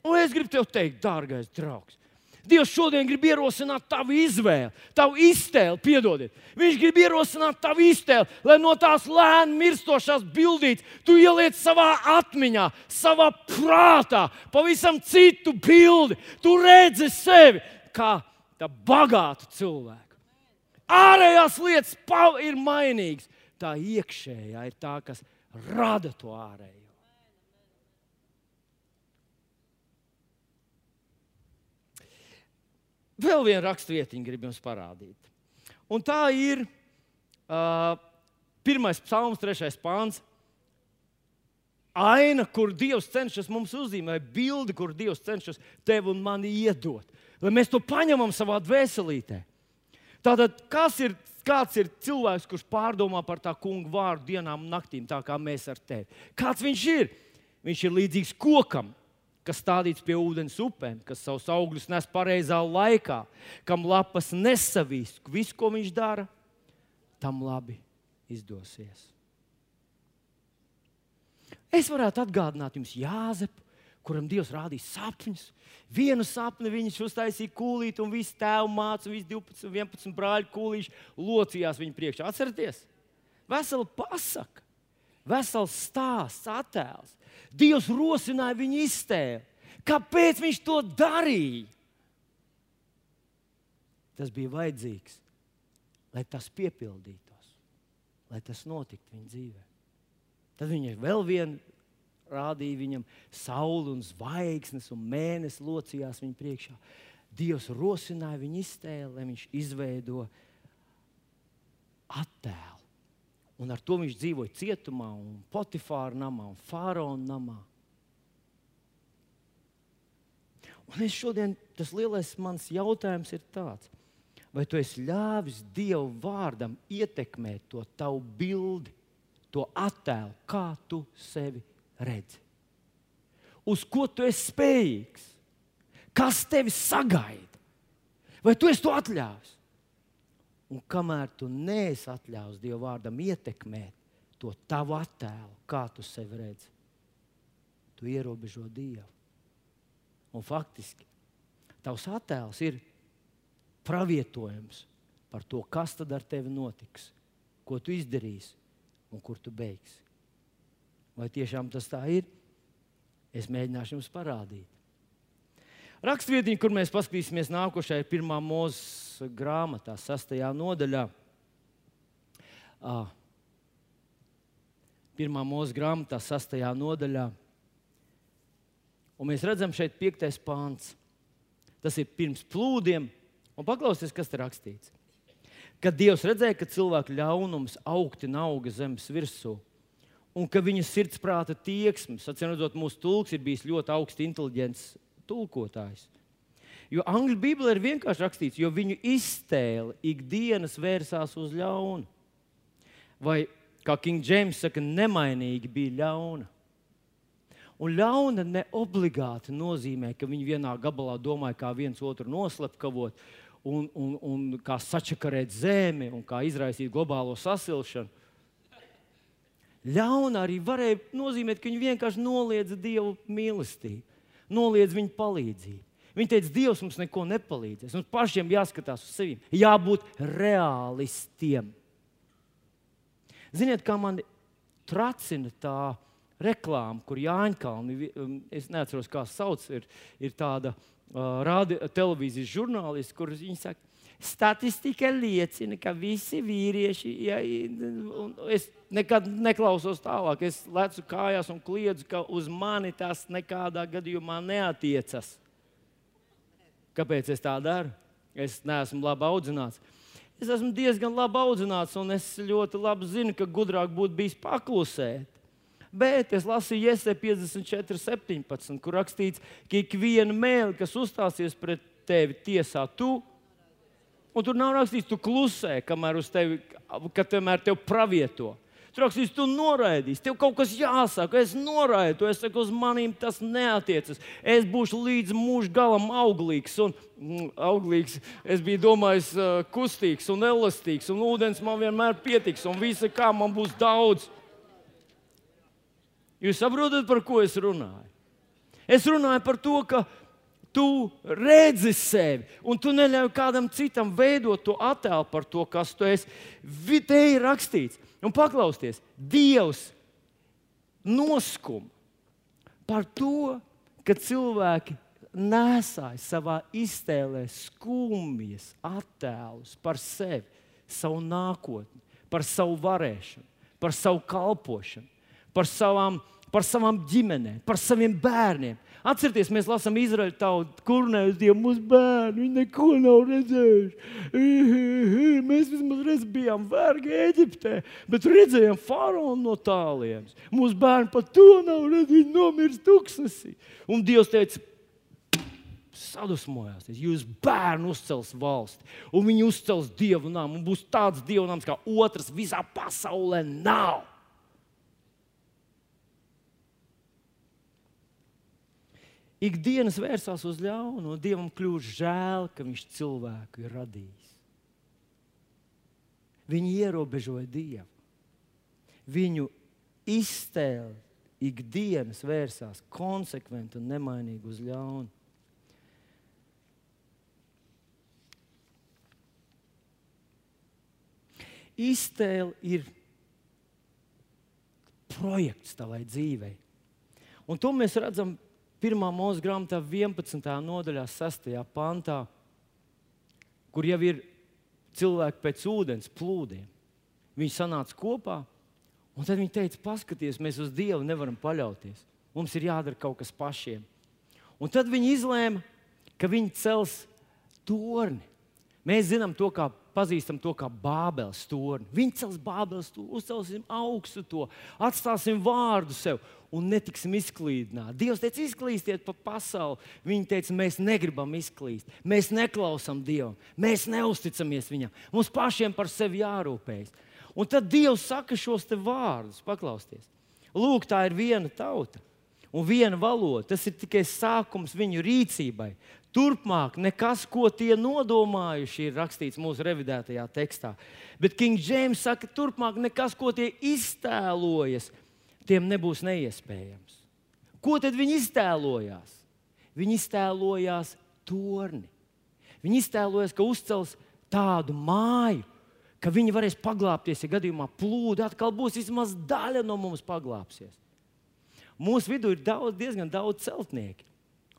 Un es gribu tev teikt, dārgais draugs, Dievs šodien grib ierosināt tavu izvēli, tavu iztēli, piedodiet. Viņš grib ierosināt tavu iztēli, lai no tās lēni mirstošās bildītes tu ieliec savā atmiņā, savā prātā, pavisam citu bildi. Tu redzi sevi kā bagātu cilvēku. Ārējās lietas ir mainīgas, tā iekšējā ir tā, kas rada to ārējo. Vēl viena raksturvietiņa grib jums parādīt. Un tā ir uh, pirmais psalms, trešais pāns. Aina, kur Dievs cenšas mums uzzīmēt, bildi, kur Dievs cenšas tev un mani iedot. Lai mēs to paņemam savā dvēselītē. Tātad, kas ir, kāds ir cilvēks, kurš pārdomā par tā kungu vārdu dienām un naktīm, tā kā mēs ar tevi? Kāds viņš ir? Viņš ir līdzīgs kokam, kas stādīts pie ūdens upēm, kas savus augļus nes pareizā laikā, kam lapas nesavīst. Viss, ko viņš dara, tam labi izdosies. Es varētu atgādināt jums Jāzepu, kuram Dievs rādīja sapņus. Vienu sapni viņš uztaisīja kūlīt, un visi tēvi mācīja, un visi 12, 11 brāļi kūlīši locījās viņa priekšā. Atcerieties, vesela pasaka, vesels stāsts, attēls. Dievs rosināja viņu iztēli. Kāpēc viņš to darīja? Tas bija vajadzīgs, lai tas piepildītos, lai tas notiktu viņa dzīvē. Tad viņa vēl vienu rādīja viņam sauli un zvaigznes, un mēnesis locījās viņa priekšā. Dievs rosināja viņu iztēli, lai viņš izveido attēlu. Un ar to viņš dzīvoja cietumā, un Potifāra namā, un Fāraona namā. Un es šodien, tas lielais mans jautājums ir tāds, vai tu esi ļāvis Dieva vārdam ietekmēt to tavu bildi, to attēlu, kā tu sevi redzi? Uz ko tu esi spējīgs? Kas tevi sagaida? Vai tu esi to atļāvis? Un kamēr tu neesi atļāvis Dieva vārdam ietekmēt to tavu attēlu, kā tu sevi redzi, tu ierobežo Dievu. Un faktiski tavs attēls ir pravietojums par to, kas tad ar tevi notiks, ko tu izdarīsi un kur tu beigsi. Vai tiešām tas tā ir? Es mēģināšu jums parādīt. Rakstvietiņa, kur mēs paskatīsimies nākošajā, ir pirmā mūzes grāmatā, sastajā nodaļā. Pirmā mūzes grāmatā, sastajā nodaļā. Un mēs redzam šeit piektais pāns. Tas ir pirms plūdiem. Un paklausieties, kas tur rakstīts. Kad Dievs redzēja, ka cilvēku ļaunums augti auga zemes virsū, un ka viņa sirdsprāta tieksmes, atcīmredzot, mūsu tulks ir bijis ļoti augsts inteliģents tulkotājs. Jo angļu Bībelē ir vienkārši rakstīts, jo viņu iztēle ikdienas vērsās uz ļaunu. Vai, kā King James saka, nemainīgi bija ļauna. Un ļauna ne obligāti nozīmē, ka viņi vienā gabalā domāja, kā viens otru noslepkavot, un, un, un kā sačakarēt zemi, un kā izraisīt globālo sasilšanu. Ļauna arī varēja nozīmēt, ka viņi vienkārši noliedza dievu mīlestību noliedz viņa palīdzību. Viņa teica, Dievs mums neko nepalīdzēs. Mums pašiem jāskatās uz sevi, jābūt realistiem. Ziniet, kā man tracina tā reklāma, kur Jāņkalni, um, es neatceros, kā sauc, ir, ir tāda uh, rādi, televīzijas žurnālists, kurš viņa saka, Statistika liecina, ka visi vīrieši, ja, es nekad neklausos tālāk, es lecu kājās un kliedzu, ka uz mani tas nekādā gadījumā neatiecas. Kāpēc es tā daru? Es neesmu labi audzināts. Es esmu diezgan labi audzināts, un es ļoti labi zinu, ka gudrāk būtu bijis paklusēt. Bet es lasīju Iesai 54, 17, kur rakstīts, ka ik viena mēlī, kas uzstāsies pret tevi tiesā, tu. Un tur nav rakstīts, tu klusē, kamēr uz tevi, ka tomēr tev pravieto. Tur rakstīts, tu noraidīsi, tev kaut kas jāsaka, es noraidu, es saku, uz maniem tas neatiecas. Es būšu līdz mūža galam auglīgs. Un, mm, auglīgs es biju domājis, uh, kustīgs un elastīgs, un ūdens man vienmēr pietiks, un visa kā man būs daudz. Jūs saprotat, par ko es runāju? Es runāju par to, ka tu redzi sevi, un tu neļauj kādam citam veidot to attēlu par to, kas tu esi. Te ir rakstīts, un paklausieties, Dievs noskuma par to, ka cilvēki nesāja savā iztēlē skumjas attēlus par sevi, savu nākotni, par savu varēšanu, par savu kalpošanu, par savām, par savām ģimenēm, par saviem bērniem. Atcerieties, mēs lasām Izraēlu tautu, kur nevis Dievu mūsu bērni. Viņi neko nav redzējuši. Mēs vismaz redz, bijām vergi Eģiptē, bet redzējām faraonu no tālienes. Mūsu bērni pat to nav redzējuši. Viņi nomirst tuksnesī. Un Dievs teica, sadusmojās. Jūs bērnu uzcels valsti, un viņi uzcels dievu nāmu. Būs tāds dievu nams, kā otrs visā pasaulē nav. Ikdienas vērsās uz ļaunu, un Dievam kļūst žēl, ka Viņš cilvēku ir radījis. Viņi ierobežoja Dievu. Viņu iztēle ikdienas vērsās konsekventi un nemainīgi uz ļaunu. Iztēle ir projekts tavai dzīvei. Un to mēs redzam Pirmā mūža grāmatā, 11. nodaļā, 6. pantā, kur jau ir cilvēki pēc ūdens plūdiem. Viņi sanāca kopā, un tad viņi teica, paskatieties, mēs uz Dievu nevaram paļauties. Mums ir jādara kaut kas pašiem. Un tad viņi izlēma, ka viņi cels torni. Mēs zinām to, kā pazīstam to kā Bābeles torni. Viņi cels Bābeles torni, uzcelsim augstu to, atstāsim vārdu sev un netiksim izklīdināti. Dievs teica, izklīstiet pa pasauli. Viņi teica, mēs negribam izklīst, mēs neklausām Dievam, mēs neusticamies Viņam. Mums pašiem par sevi jārūpējas. Un tad Dievs saka šos vārdus, paklausieties. Lūk, tā ir viena tauta un viena valoda. Tas ir tikai sākums viņu rīcībai. Turpmāk nekas, ko tie nodomājuši, ir rakstīts mūsu revidētajā tekstā. Bet King James saka, turpmāk nekas, ko tie iztēlojas, tiem nebūs neiespējams. Ko tad viņi iztēlojās? Viņi iztēlojās torni. Viņi iztēlojās, ka uzcels tādu māju, ka viņi varēs paglāpties, ja gadījumā plūdi atkal būs vismaz daļa no mums paglāpsies. Mūsu vidū ir daudz, diezgan daudz celtnieku.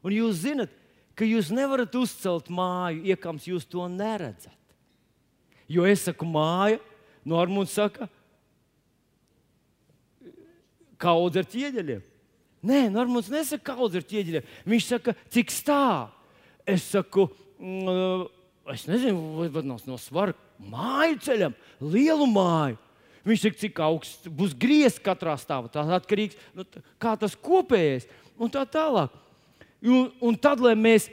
Un jūs zinat, ka jūs nevarat uzcelt māju, iekams jūs to neredzat. Jo es saku, māja, Normons saka, kaudz ar ķieģeļiem. Nē, Normons nesaka, kaudz ar ķieģeļiem. Viņš saka, cik stāv. Es saku, mm, es nezinu, vai no, no svara māju ceļam, lielu māju. Viņš saka, cik augsts būs griezts katrā stāvā. Tas atkarīgs no nu, kā tas kopējais un tā tālāk. Un, un tad, lai mēs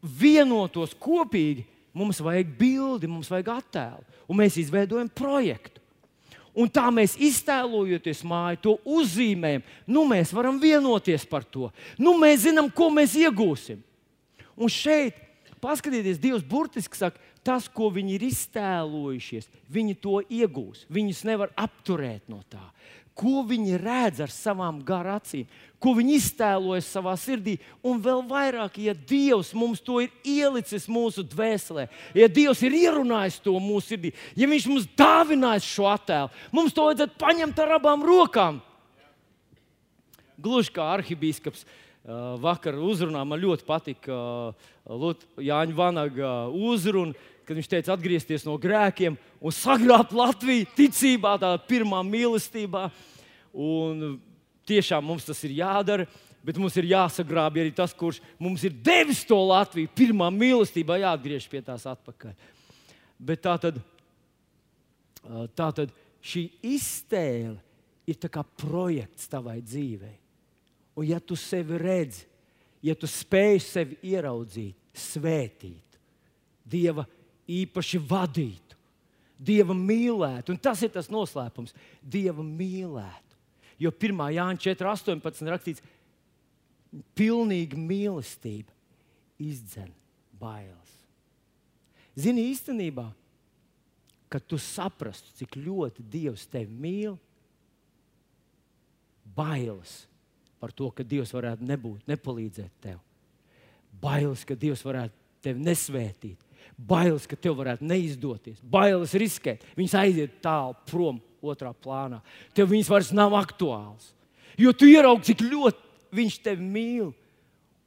vienotos kopīgi, mums vajag bildi, mums vajag attēlu. Un mēs izveidojam projektu. Un tā mēs iztēlojoties māju, to uzzīmējam. Nu, mēs varam vienoties par to. Nu, mēs zinām, ko mēs iegūsim. Un šeit, paskatieties, Dievs burtiski saka, tas, ko viņi ir iztēlojušies, viņi to iegūs. Viņus nevar apturēt no tā. Ko viņi redz ar savām garām acīm, ko viņi iztēlojas savā sirdī, un vēl vairāk, ja Dievs mums to ir ielicis mūsu dvēselē, ja Dievs ir ierunājis to mūsu sirdī, ja Viņš mums dāvinājis šo attēlu, mums to vajadzētu paņemt ar abām rokām. Gluži kā arhibīskaps vakar uzrunā man ļoti patika Jāņa Vanaga uzruna, kad viņš teica, atgriezties no grēkiem un saglabāt Latviju ticībā, tādā pirmā mīlestībā. Un tiešām mums tas ir jādara. Bet mums ir jāsagrābj arī tas, kurš mums ir devis to Latviju. Pirmā mīlestībā jāatgriež pie tās atpakaļ. Bet tā tad, tā tad šī iztēle ir kā projekts tavai dzīvei. Un ja tu sevi redzi, ja tu spēj sevi ieraudzīt, svētīt, Dieva īpaši vadītu, Dieva mīlētu, un tas ir tas noslēpums, Dieva mīlētu. Jo 1. Jāņa 4.18. rakstīts, pilnīga mīlestība izdzen bailes. Zini, īstenībā, kad tu saprastu, cik ļoti Dievs tevi mīl, bailes par to, ka Dievs varētu nebūt, nepalīdzēt tev. Bailes, ka Dievs varētu tevi nesvētīt, bailes, ka tev varētu neizdoties, bailes riskēt. Viņas aiziet tālu prom, otrā plānā. Tev viņas vairs nav aktuāls. Jo tu ieraugi, cik ļoti viņš tevi mīl.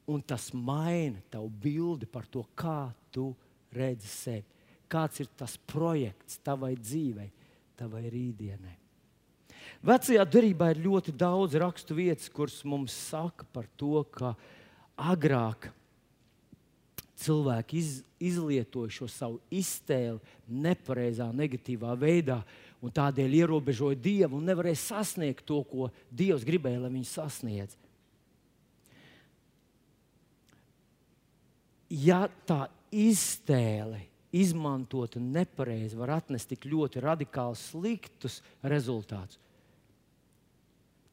Un tas maina tavu bildi par to, kā tu redzi sevi. Kāds ir tas projekts tavai dzīvei, tavai rītdienai. Vecajā darbā ir ļoti daudz rakstu vietas, kuras mums saka par to, ka agrāk cilvēki iz, izlietoja šo savu iztēli nepareizā, negatīvā veidā, un tādēļ ierobežoja Dievu un nevarēja sasniegt to, ko Dievs gribēja, lai viņi sasniedz. Ja tā iztēle izmantota nepareizi, var atnest tik ļoti radikāli sliktus rezultātus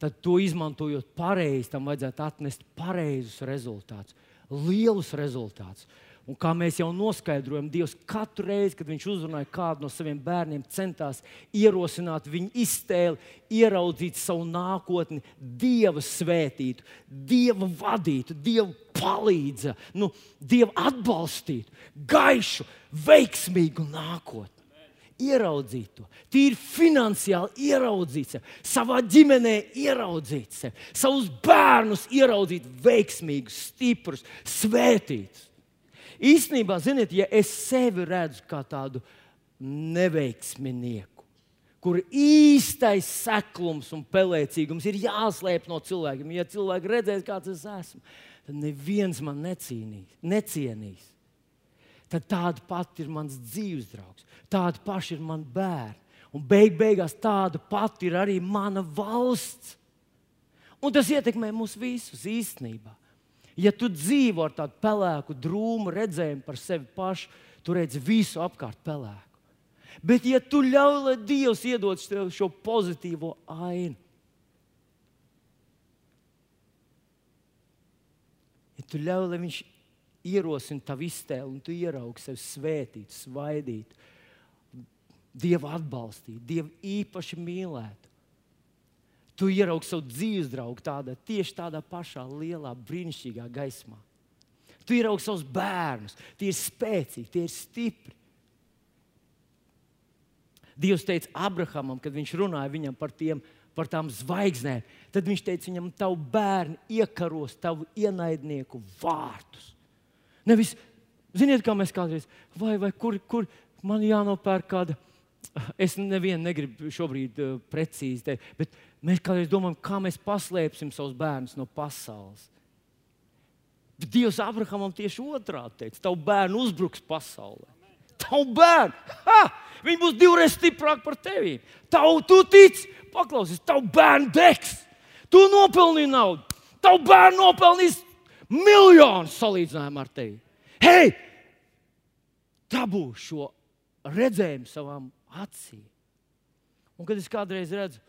tad to izmantojot pareizi, tam vajadzētu atnest pareizus rezultātus, lielus rezultātus. Un kā mēs jau noskaidrojam, Dievs katru reizi, kad Viņš uzrunāja kādu no saviem bērniem, centās ierosināt viņu iztēli, ieraudzīt savu nākotni, Dieva svētītu, Dieva vadītu, Dieva palīdzību, nu, Dieva atbalstītu, gaišu, veiksmīgu nākotni ieraudzīt to, tīri finansiāli ieraudzīt sevi, savā ģimenē ieraudzīt sevi, savus bērnus ieraudzīt veiksmīgus, stiprus, svētītus. Īstenībā, ziniet, ja es sevi redzu kā tādu neveiksminieku, kur īstais seklums un pelēcīgums ir jāslēp no cilvēkiem, ja cilvēki redzēs, kāds es esmu, tad neviens man necīnīs, necienīs tad tāda pati ir mans dzīves draugs, tāda paša ir mana bērna. Un beig beigās tāda pati ir arī mana valsts. Un tas ietekmē mūs visus īstenībā. Ja tu dzīvo ar tādu pelēku, drūmu redzējumu par sevi pašu, tu redzi visu apkārt pelēku. Bet, ja tu ļauj, lai Dievs iedod tev šo pozitīvo ainu, ja tu ļauj, lai Viņš ierosina tavu iztēli, un tu ieraugi sevi svētīt, svaidīt, Dievu atbalstīt, Dievu īpaši mīlēt. Tu ieraugi savu dzīves draugu tādā, tieši tādā pašā lielā, brīnišķīgā gaismā. Tu ieraugi savus bērnus, tie ir spēcīgi, tie ir stipri. Dievs teica Abrahamam, kad viņš runāja viņam par, tiem, par tām zvaigznēm, tad viņš teica viņam, tavu bērnu iekaros, tavu ienaidnieku vārtus. Nevis, ziniet, kā mēs kādreiz, vai, vai kur, kur man jānopērk kāda. Es nevienu negribu šobrīd uh, precīzi teikt, bet mēs kādreiz domājam, kā mēs paslēpsim savus bērnus no pasaules. Bet Dievs Abrahamam tieši otrādi teica, tavu bērnu uzbruks pasaulē. Tavu bērnu! Ha! Viņi būs divreiz stiprāki par tevi. Tavu, tu tici, paklausies, tavu bērnu degs. Tu nopelnīji naudu. Tavu bērnu nopelnīs miljonus salīdzinājumā ar tevi. Hei! Dabū šo redzējumu savām acīm. Un kad es kādreiz redzu,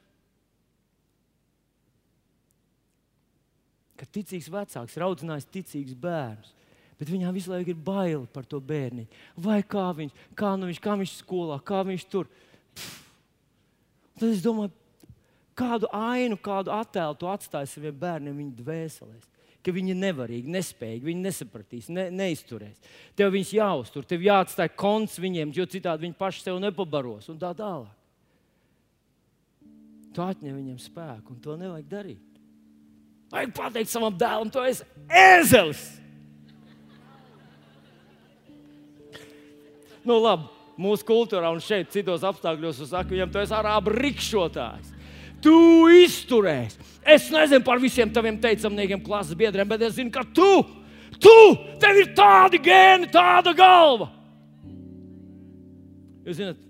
ticīgs vecāks ir audzinājis ticīgus bērnus, bet viņām visu laiku ir bail par to bērnu. Vai kā viņš, kā, nu viņš, kā viņš skolā, kā viņš tur. Pff. Tad es domāju, kādu ainu, kādu attēlu tu atstāji saviem bērniem viņu dvēselēs ka viņi ir nevarīgi, nespējīgi, viņi nesapratīs, ne, neizturēs. Tev viņus jāuztur, tev jāatstāj konts viņiem, jo citādi viņi paši sev nepabaros un tā tālāk. Tu atņem viņam spēku, un to nevajag darīt. Vajag pateikt savam dēlam, tu esi ēzelis. Nu, labi, mūsu kultūrā un šeit, citos apstākļos, es saku, viņam tas ir arābu rikšotājs. Tu izturēsi. Es nezinu par visiem taviem teicamniekiem, klases biedriem, bet es zinu, ka tu, tu, tev ir tādi gēni, tāda galva. Jūs zināt,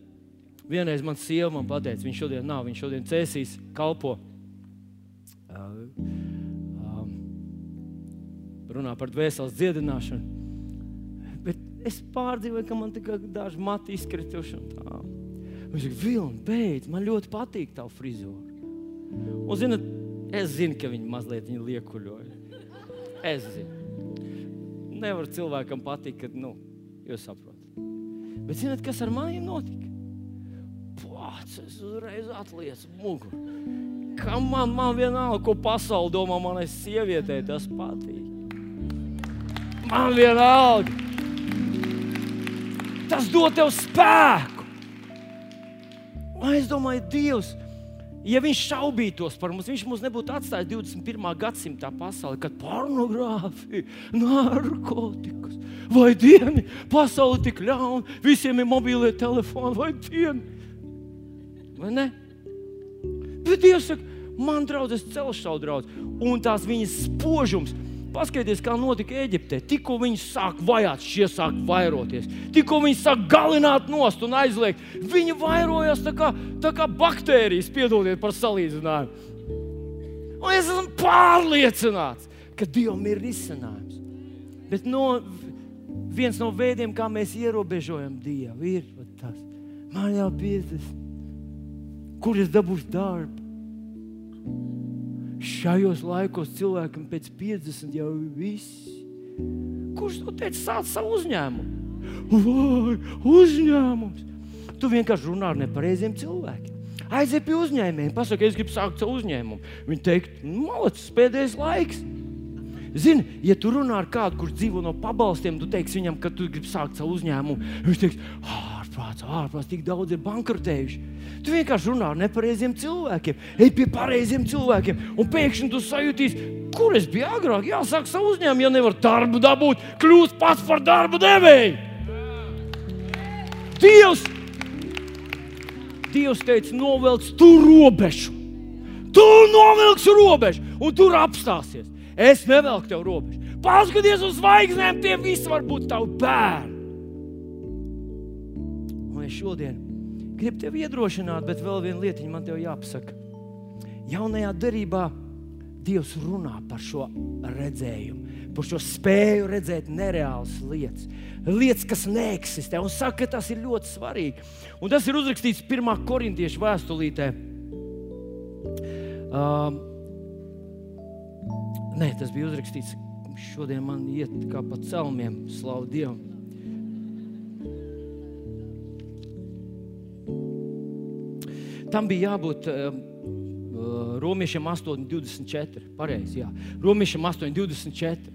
vienreiz man sieva man pateica, viņš šodien nav, viņš šodien cēsīs, kalpo. Uh, runā par dvēseles dziedināšanu. Bet es pārdzīvoju, ka man tikai daži mati izkrituši. Viņš saka, Vilni, beidz, man ļoti patīk tā frizūra. Un, zinat, es zinu, ka viņi mazliet viņi liekuļoja. Es zinu. Nevar cilvēkam patikt, kad, nu, jūs saprotat. Bet zināt, kas ar maniem notika? Pats es uzreiz atlieku muguru. Kā man, man vienalga, ko pasaule domā, manai sievietei tas patīk. Man vienalga. Tas dod tev spēku. Un es domāju, Dievs, Ja viņš šaubītos par mums, viņš mums nebūtu atstājis 21. gadsimta pasaulē, kad pornogrāfija, narkotikas, vai dieni, pasaule tik ļauna, visiem ir mobilie telefoni, vai dieni. Vai ne? Bet Dievs saka, man draudzes celšu savu draugu, un tās viņas spožums Paskatieties, kā notika Eģiptē. Tikko viņi sāk vajāt, šie sāk vairoties. Tikko viņi sāk galināt nost un aizliegt, viņi vairojās tā kā, tā kā baktērijas, piedodiet par salīdzinājumu. Un es esmu pārliecināts, ka Dievam ir risinājums. Bet no, viens no veidiem, kā mēs ierobežojam Dievu, ir tas, man jau 50, kur es dabūšu darbu šajos laikos cilvēkam pēc 50 jau ir viss. Kurš to teica, sāc savu uzņēmumu? Vai uzņēmums? Tu vienkārši runā ar nepareiziem cilvēkiem. Aiziet pie uzņēmējiem, pasaki, es gribu sākt savu uzņēmumu. Viņi teikt, malacis, pēdējais laiks. Zini, ja tu runā ar kādu, kurš dzīvo no pabalstiem, tu teiksi viņam, ka tu gribi sākt savu uzņēmumu. Viņš teiks, ārprāts, ārprāts, tik daudz ir bankrotējuši. Tu vienkārši runā ar nepareiziem cilvēkiem, ej pie pareiziem cilvēkiem, un pēkšņi tu sajūtīsi, kur es biju agrāk. Jāsāk savu uzņēmumu, ja nevar darbu dabūt, kļūst pats par darbu devēju. Dievs, Dievs teica, novelc tu robežu. Tu novilksi robežu, un tur apstāsies. Es nevelku tev robežu. Paskaties uz zvaigznēm, tie visi var būt tavi bērni. Es šodien gribu tevi iedrošināt, bet vēl viena lietiņa man te jāpasaka. Jaunajā darbā Dievs runā par šo redzējumu, par šo spēju redzēt nereālas lietas, lietas, kas neeksistē. Un saka, ka tas ir ļoti svarīgi. Un tas ir uzrakstīts 1. korintiešu vēstulītē. Um, nē, tas bija uzrakstīts. Šodien man iet kā pa celmiem, slavu Dievam. Tam bija jābūt uh, Romiešiem 8,24. Pareizi, jā. Romiešiem 8,24.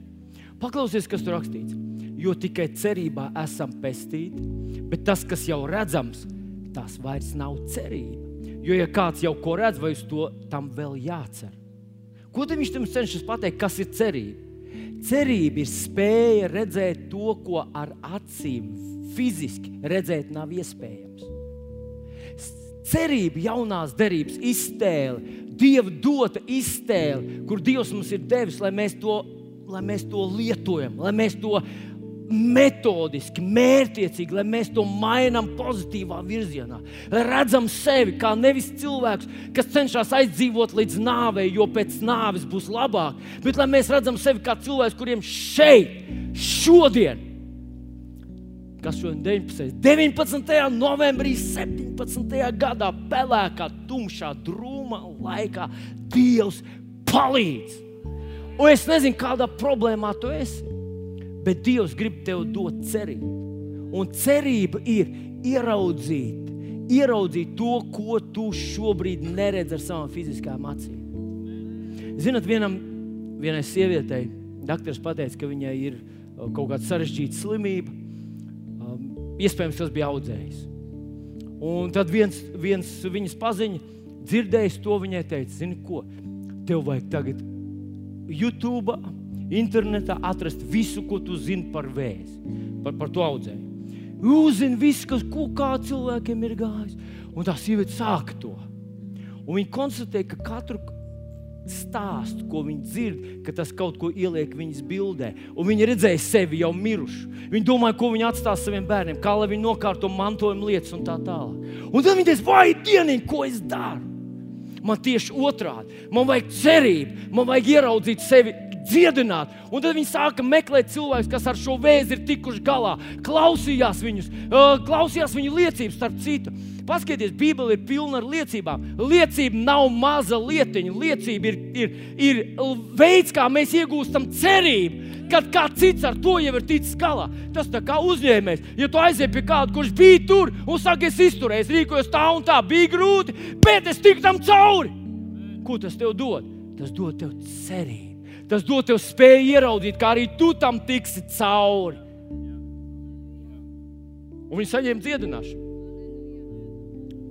Paklausies, kas tur rakstīts. Jo tikai cerībā esam pestīti, bet tas, kas jau redzams, tas vairs nav cerība. Jo, ja kāds jau ko redz, vai uz to tam vēl jācer? Ko viņš tam cenšas pateikt? Kas ir cerība? Cerība ir spēja redzēt to, ko ar acīm fiziski redzēt nav iespējams cerība, jaunās derības iztēle, Dieva dota iztēle, kur Dievs mums ir devis, lai mēs to, lai mēs to lietojam, lai mēs to metodiski, mērķiecīgi, lai mēs to mainām pozitīvā virzienā. Lai redzam sevi kā nevis cilvēks, kas cenšas aizdzīvot līdz nāvei, jo pēc nāves būs labāk, bet lai mēs redzam sevi kā cilvēks, kuriem šeit, šodien, kas šodien 19. 19. novembrī, 17. gadā, pelēkā, tumšā, drūmā laikā Dievs palīdz. Un es nezinu, kādā problēmā tu esi, bet Dievs grib tev dot cerību. Un cerība ir ieraudzīt, ieraudzīt to, ko tu šobrīd neredzi ar savām fiziskām acīm. Zinat, vienam, vienai sievietei, doktors pateica, ka viņai ir kaut kāda sarežģīta slimība Iespējams, tas bija audzējs. Un tad viens, viens viņas paziņa, dzirdējis to, viņai teica, zini ko, tev vajag tagad YouTube, internetā atrast visu, ko tu zini par vēzi, par, par to audzēju. Uzzini visu, kas, kā cilvēkiem ir gājis. Un tā sieviete sāka to. Un viņa konstatēja, ka katru stāstu, ko viņi dzird, ka tas kaut ko ieliek viņas bildē. Un viņi redzēja sevi jau mirušu. Viņi domāja, ko viņi atstās saviem bērniem, kā lai viņi nokārto mantojuma lietas un tā tālāk. Un tad viņi teica, vai dienīgi, ko es daru? Man tieši otrādi. Man vajag cerību, man vajag ieraudzīt sevi dziedināt. Un tad viņi sāka meklēt cilvēkus, kas ar šo vēzi ir tikuši galā. Klausījās viņus, klausījās viņu liecības, starp citu. Paskatieties, Bībele ir pilna ar liecībām. Liecība nav maza lietiņa. Liecība ir, ir, ir veids, kā mēs iegūstam cerību. Kad kāds cits ar to jau ir ticis galā, tas tā kā uzņēmējs. Ja tu aizies pie kāda, kurš bija tur un saka, es izturēju, rīkojos tā un tā, bija grūti, bet es tiku tam cauri. Ko tas tev dod? Tas dod tev cerību. Tas dod tev spēju ieraudzīt, kā arī tu tam tiksi cauri. Un viņi saņēma dziedināšanu.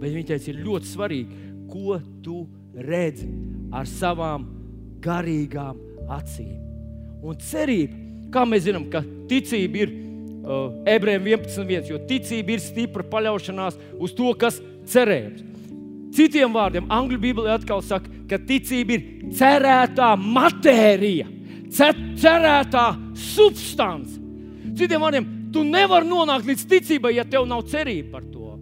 Bet viņi teica, ir ļoti svarīgi, ko tu redzi ar savām garīgām acīm. Un cerība, kā mēs zinām, ka ticība ir uh, ebrejiem 11.1, jo ticība ir stipra paļaušanās uz to, kas cerējams. Citiem vārdiem, angļu Bībelē atkal saka, ka ticība ir cerētā matērija, cerētā substance. Citiem vārdiem, tu nevari nonākt līdz ticībai, ja tev nav cerība par to.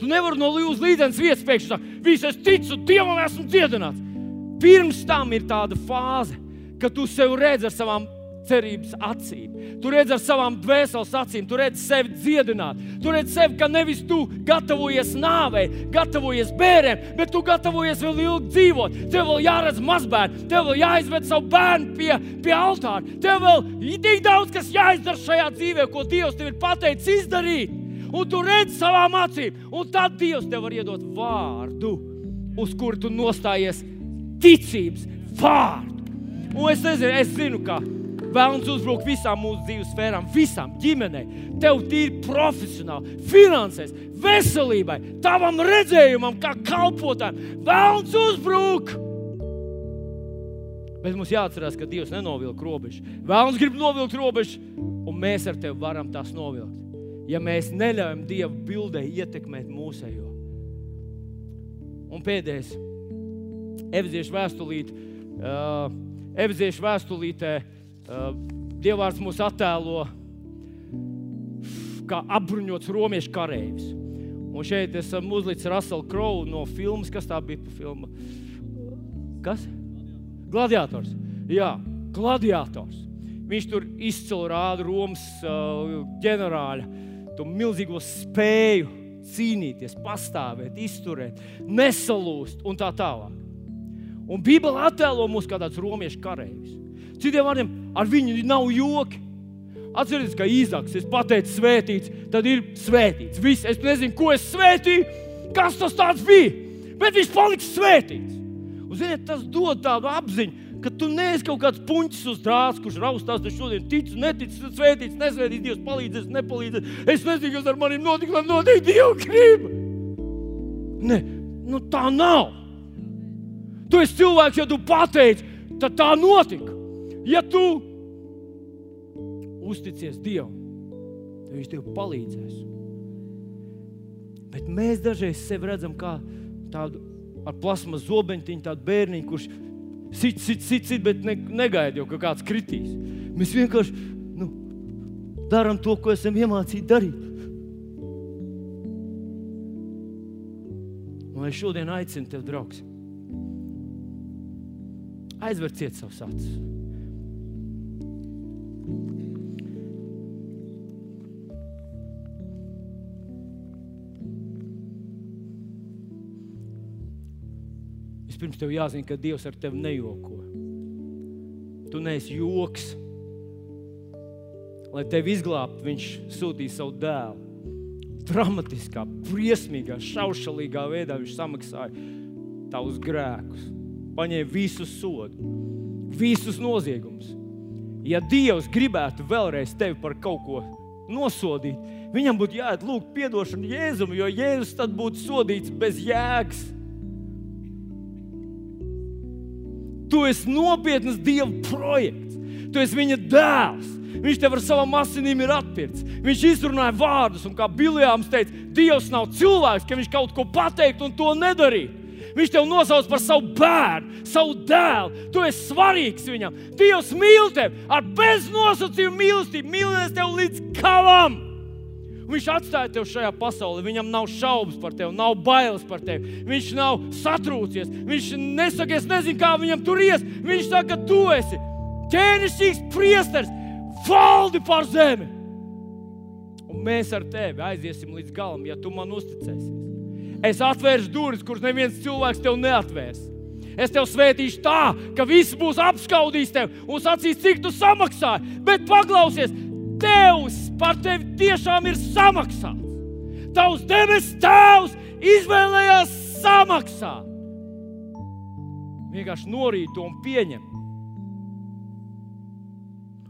Tu nevari no līdz līdzenas vietas pēkšņi teikt, visu es ticu, Dievam esmu dziedināts. Pirms tam ir tāda fāze, ka tu sev redzi ar savām cerības acīm. Tu redzi ar savām dvēseles acīm, tu redzi sevi dziedināt. Tu redzi sevi, ka nevis tu gatavojies nāvei, gatavojies bērniem, bet tu gatavojies vēl ilgi dzīvot. Tev vēl jāredz mazbērni, tev vēl jāizved savu bērnu pie, pie altāra. Tev vēl ir tik daudz, kas jāizdara šajā dzīvē, ko Dievs tev ir pateicis izdarīt un tu redzi savām acīm, un tad Dievs tev var iedot vārdu, uz kuru tu nostājies ticības vārdu. Un es nezinu, es zinu, ka vēlams uzbruk visām mūsu dzīves sfērām, visām ģimenei, tev tīri profesionāli, finansēs, veselībai, tavam redzējumam, kā kalpotājam. Vēlams uzbruk! Bet mums jāatcerās, ka Dievs nenovilka robežu. Vēlams grib novilkt robežu, un mēs ar tevi varam tās novilkt ja mēs neļaujam Dieva bildē ietekmēt mūsējo. Un pēdējais, Efeziešu vēstulīte, uh, Efeziešu vēstulītē Dievvvārds mūs attēlo kā apbruņots romiešu karavīrs. Un šeit esam uzlicis Russellu Crowe no filmas, kas tā bija pa filma. Kas? Gladiators. Jā, gladiators. Viņš tur izcili rāda Romas uh, ģenerāļa to milzīgo spēju cīnīties, pastāvēt, izturēt, nesalūst un tā tālāk. Un Bībele attēlo mūs kā tāds romiešu karavīrs. Citiem vārdiem, ar viņu nav joki. Atcerieties, ka Īzaks ir pateicis, svētīts, tad ir svētīts. Viss, es nezinu, ko es svētīju, kas tas bija, bet viņš paliks svētīts. Un, ziniet, tas dod tādu apziņu, ka tu neesi kaut kāds puņķis uz drāzes, kurš raustās, ka šodien ticu, neticu, svētīts, nesvētīts, Dievs palīdzēs, nepalīdzēs. Es nezinu, kas ar maniem notiks, lai notiek Dieva griba. Ne, nu tā nav. Tu esi cilvēks, ja tu pateici, tad tā notika. Ja tu uzticies Dievam, tad Viņš tev palīdzēs. Bet mēs dažreiz sevi redzam kā tādu ar plasmas zobentīnu, tādu bērniņu, kurš sit, sit, sit, sit bet ne, negaidi jau, ka kāds kritīs. Mēs vienkārši nu, darām to, ko esam iemācīti darīt. Un es šodien aicinu tevi, draugs, aizver ciet savus acis. Vispirms tev jāzina, ka Dievs ar tevi nejoko. Tu neesi joks. Lai tevi izglābtu, Viņš sūtīja savu dēlu. Dramatiskā, briesmīgā, šaušalīgā veidā viņš samaksāja tavus grēkus, paņēma visu sodu, visus noziegumus. Ja Dievs gribētu vēlreiz tevi par kaut ko nosodīt, viņam būtu jāiet lūgt atdošanu Jēzum, jo Jēzus tad būtu sodīts bez jēgas. Tu esi nopietns Dieva projekts. Tu esi viņa dēls. Viņš tev ar savām asinīm ir atpircis. Viņš izrunāja vārdus, un kā Biljāms teica, Dievs nav cilvēks, ka viņš kaut ko pateiktu un to nedarītu. Viņš tev nosauc par savu bērnu, savu dēlu. Tu esi svarīgs viņam. Dievs mīl tevi ar beznosacījumu mīlestību, mīlēs tevi līdz galam. Viņš atstāja tevi šajā pasaulē. Viņam nav šaubas par tevi, nav bailes par tevi. Viņš nav satrūcies. Viņš nesaka, es nezinu, kā viņam tur ies. Viņš saka, ka tu esi ķēnišķīgs priesteris, valdi par zemi. Un mēs ar tevi aiziesim līdz galam, ja tu man uzticēsies. Es atvēršu durvis, kuras neviens cilvēks tev neatvērs. Es tev svētīšu tā, ka visi būs apskaudījis tevi un sacīs, cik tu samaksāji. Bet paklausies, Tevs par tevi tiešām ir samaksāts. Tavs debesu Tēvs izvēlējās samaksāt. Vienkārši norīt to un pieņem.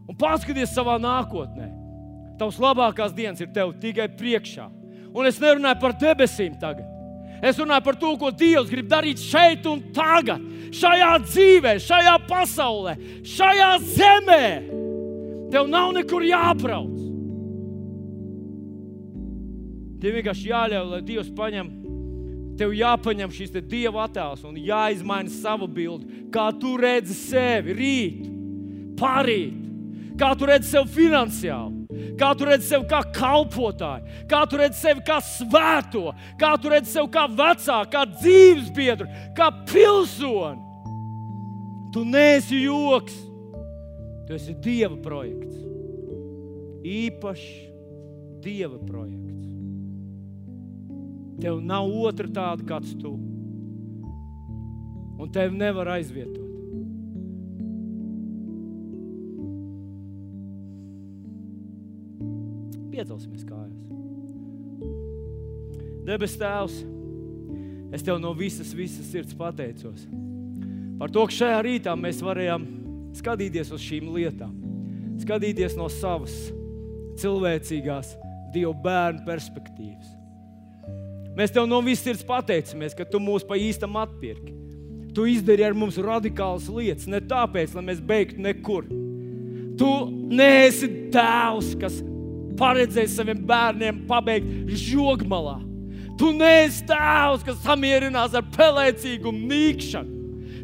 Un paskaties savā nākotnē. Tavs labākās dienas ir tev tikai priekšā. Un es nerunāju par debesīm tagad. Es runāju par to, ko Dievs grib darīt šeit un tagad, šajā dzīvē, šajā pasaulē, šajā zemē. Tev nav nekur jābrauc. Tev vienkārši jāļauj, lai Dievs paņem. Tev jāpaņem šis dieva attēls un jāizmaina sava bilde. Kā tu redzi sevi rīt, parīt, kā tu redzi sevi finansiāli, kā tu redzi sevi kā kalpotāju, kā tu redzi sevi kā svēto, kā tu redzi sevi kā vecāku, kā dzīvesbiedru, kā pilsoni. Tu neesi joks. Tu esi Dieva projekts. Īpašs Dieva projekts. Tev nav otra tāda kāds tu. Un tevi nevar aizvietot. Piecelsimies kājās. Debes Tēvs, es Tev no visas, visas sirds pateicos par to, ka šajā rītā mēs varējām skatīties uz šīm lietām, skatīties no savas cilvēcīgās, Dieva bērnu perspektīvas. Mēs tev no visas sirds pateicamies, ka tu mūs pa īstam atpirki. Tu izdarīji ar mums radikālas lietas, ne tāpēc, lai mēs beigtu nekur. Tu neesi tēvs, kas paredzēs saviem bērniem pabeigt žogmalā. Tu neesi tēvs, kas samierinās ar pelēcīgu nīkšanu.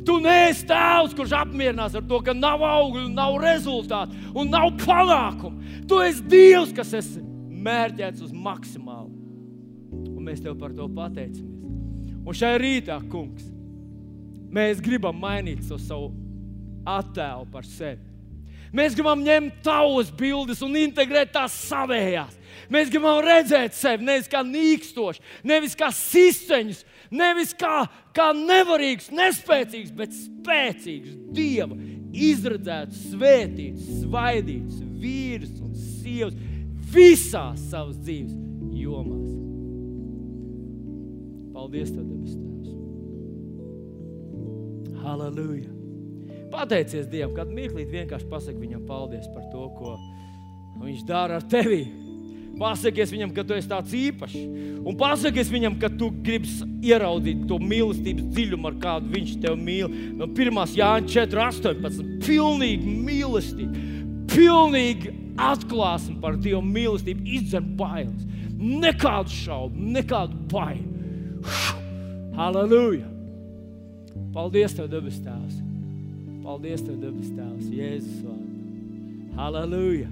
Tu neesi tēvs, kurš apmierinās ar to, ka nav augļu, nav rezultātu un nav panākumu. Tu esi Dievs, kas esi mērķēts uz maksimālu. Mēs tev par to pateicamies. Un šajā rītā, kungs, mēs gribam mainīt to savu attēlu par sevi. Mēs gribam ņemt tavas bildes un integrēt tās savējās. Mēs gribam redzēt sevi nevis kā nīkstošu, nevis kā sisteņus, nevis kā, kā nevarīgs, nespēcīgs, bet spēcīgs, dieva izredzēts, svētīts, svaidīts vīrs un sievas visās savas dzīves jomās. Paldies, Tev, debes Tēvs! Halleluja! Pateicies Dievam, kad mirklīt vienkārši pasaki viņam paldies par to, ko viņš dara ar tevi. Pasakies viņam, ka tu esi tāds īpašs. Un pasakies viņam, ka tu gribi ieraudzīt to mīlestības dziļumu, ar kādu viņš tevi mīl. No 1. Jāņa 4, 18. Pilnīgi mīlestība, pilnīgi atklāsme par Dieva mīlestību, izdzer bailes. Nekādu šaubu, nekādu bailu. Halleluja! Paldies, Tev, debes Tēvs! Paldies, Tev, debes Tēvs! Jēzus vārdā! Halleluja!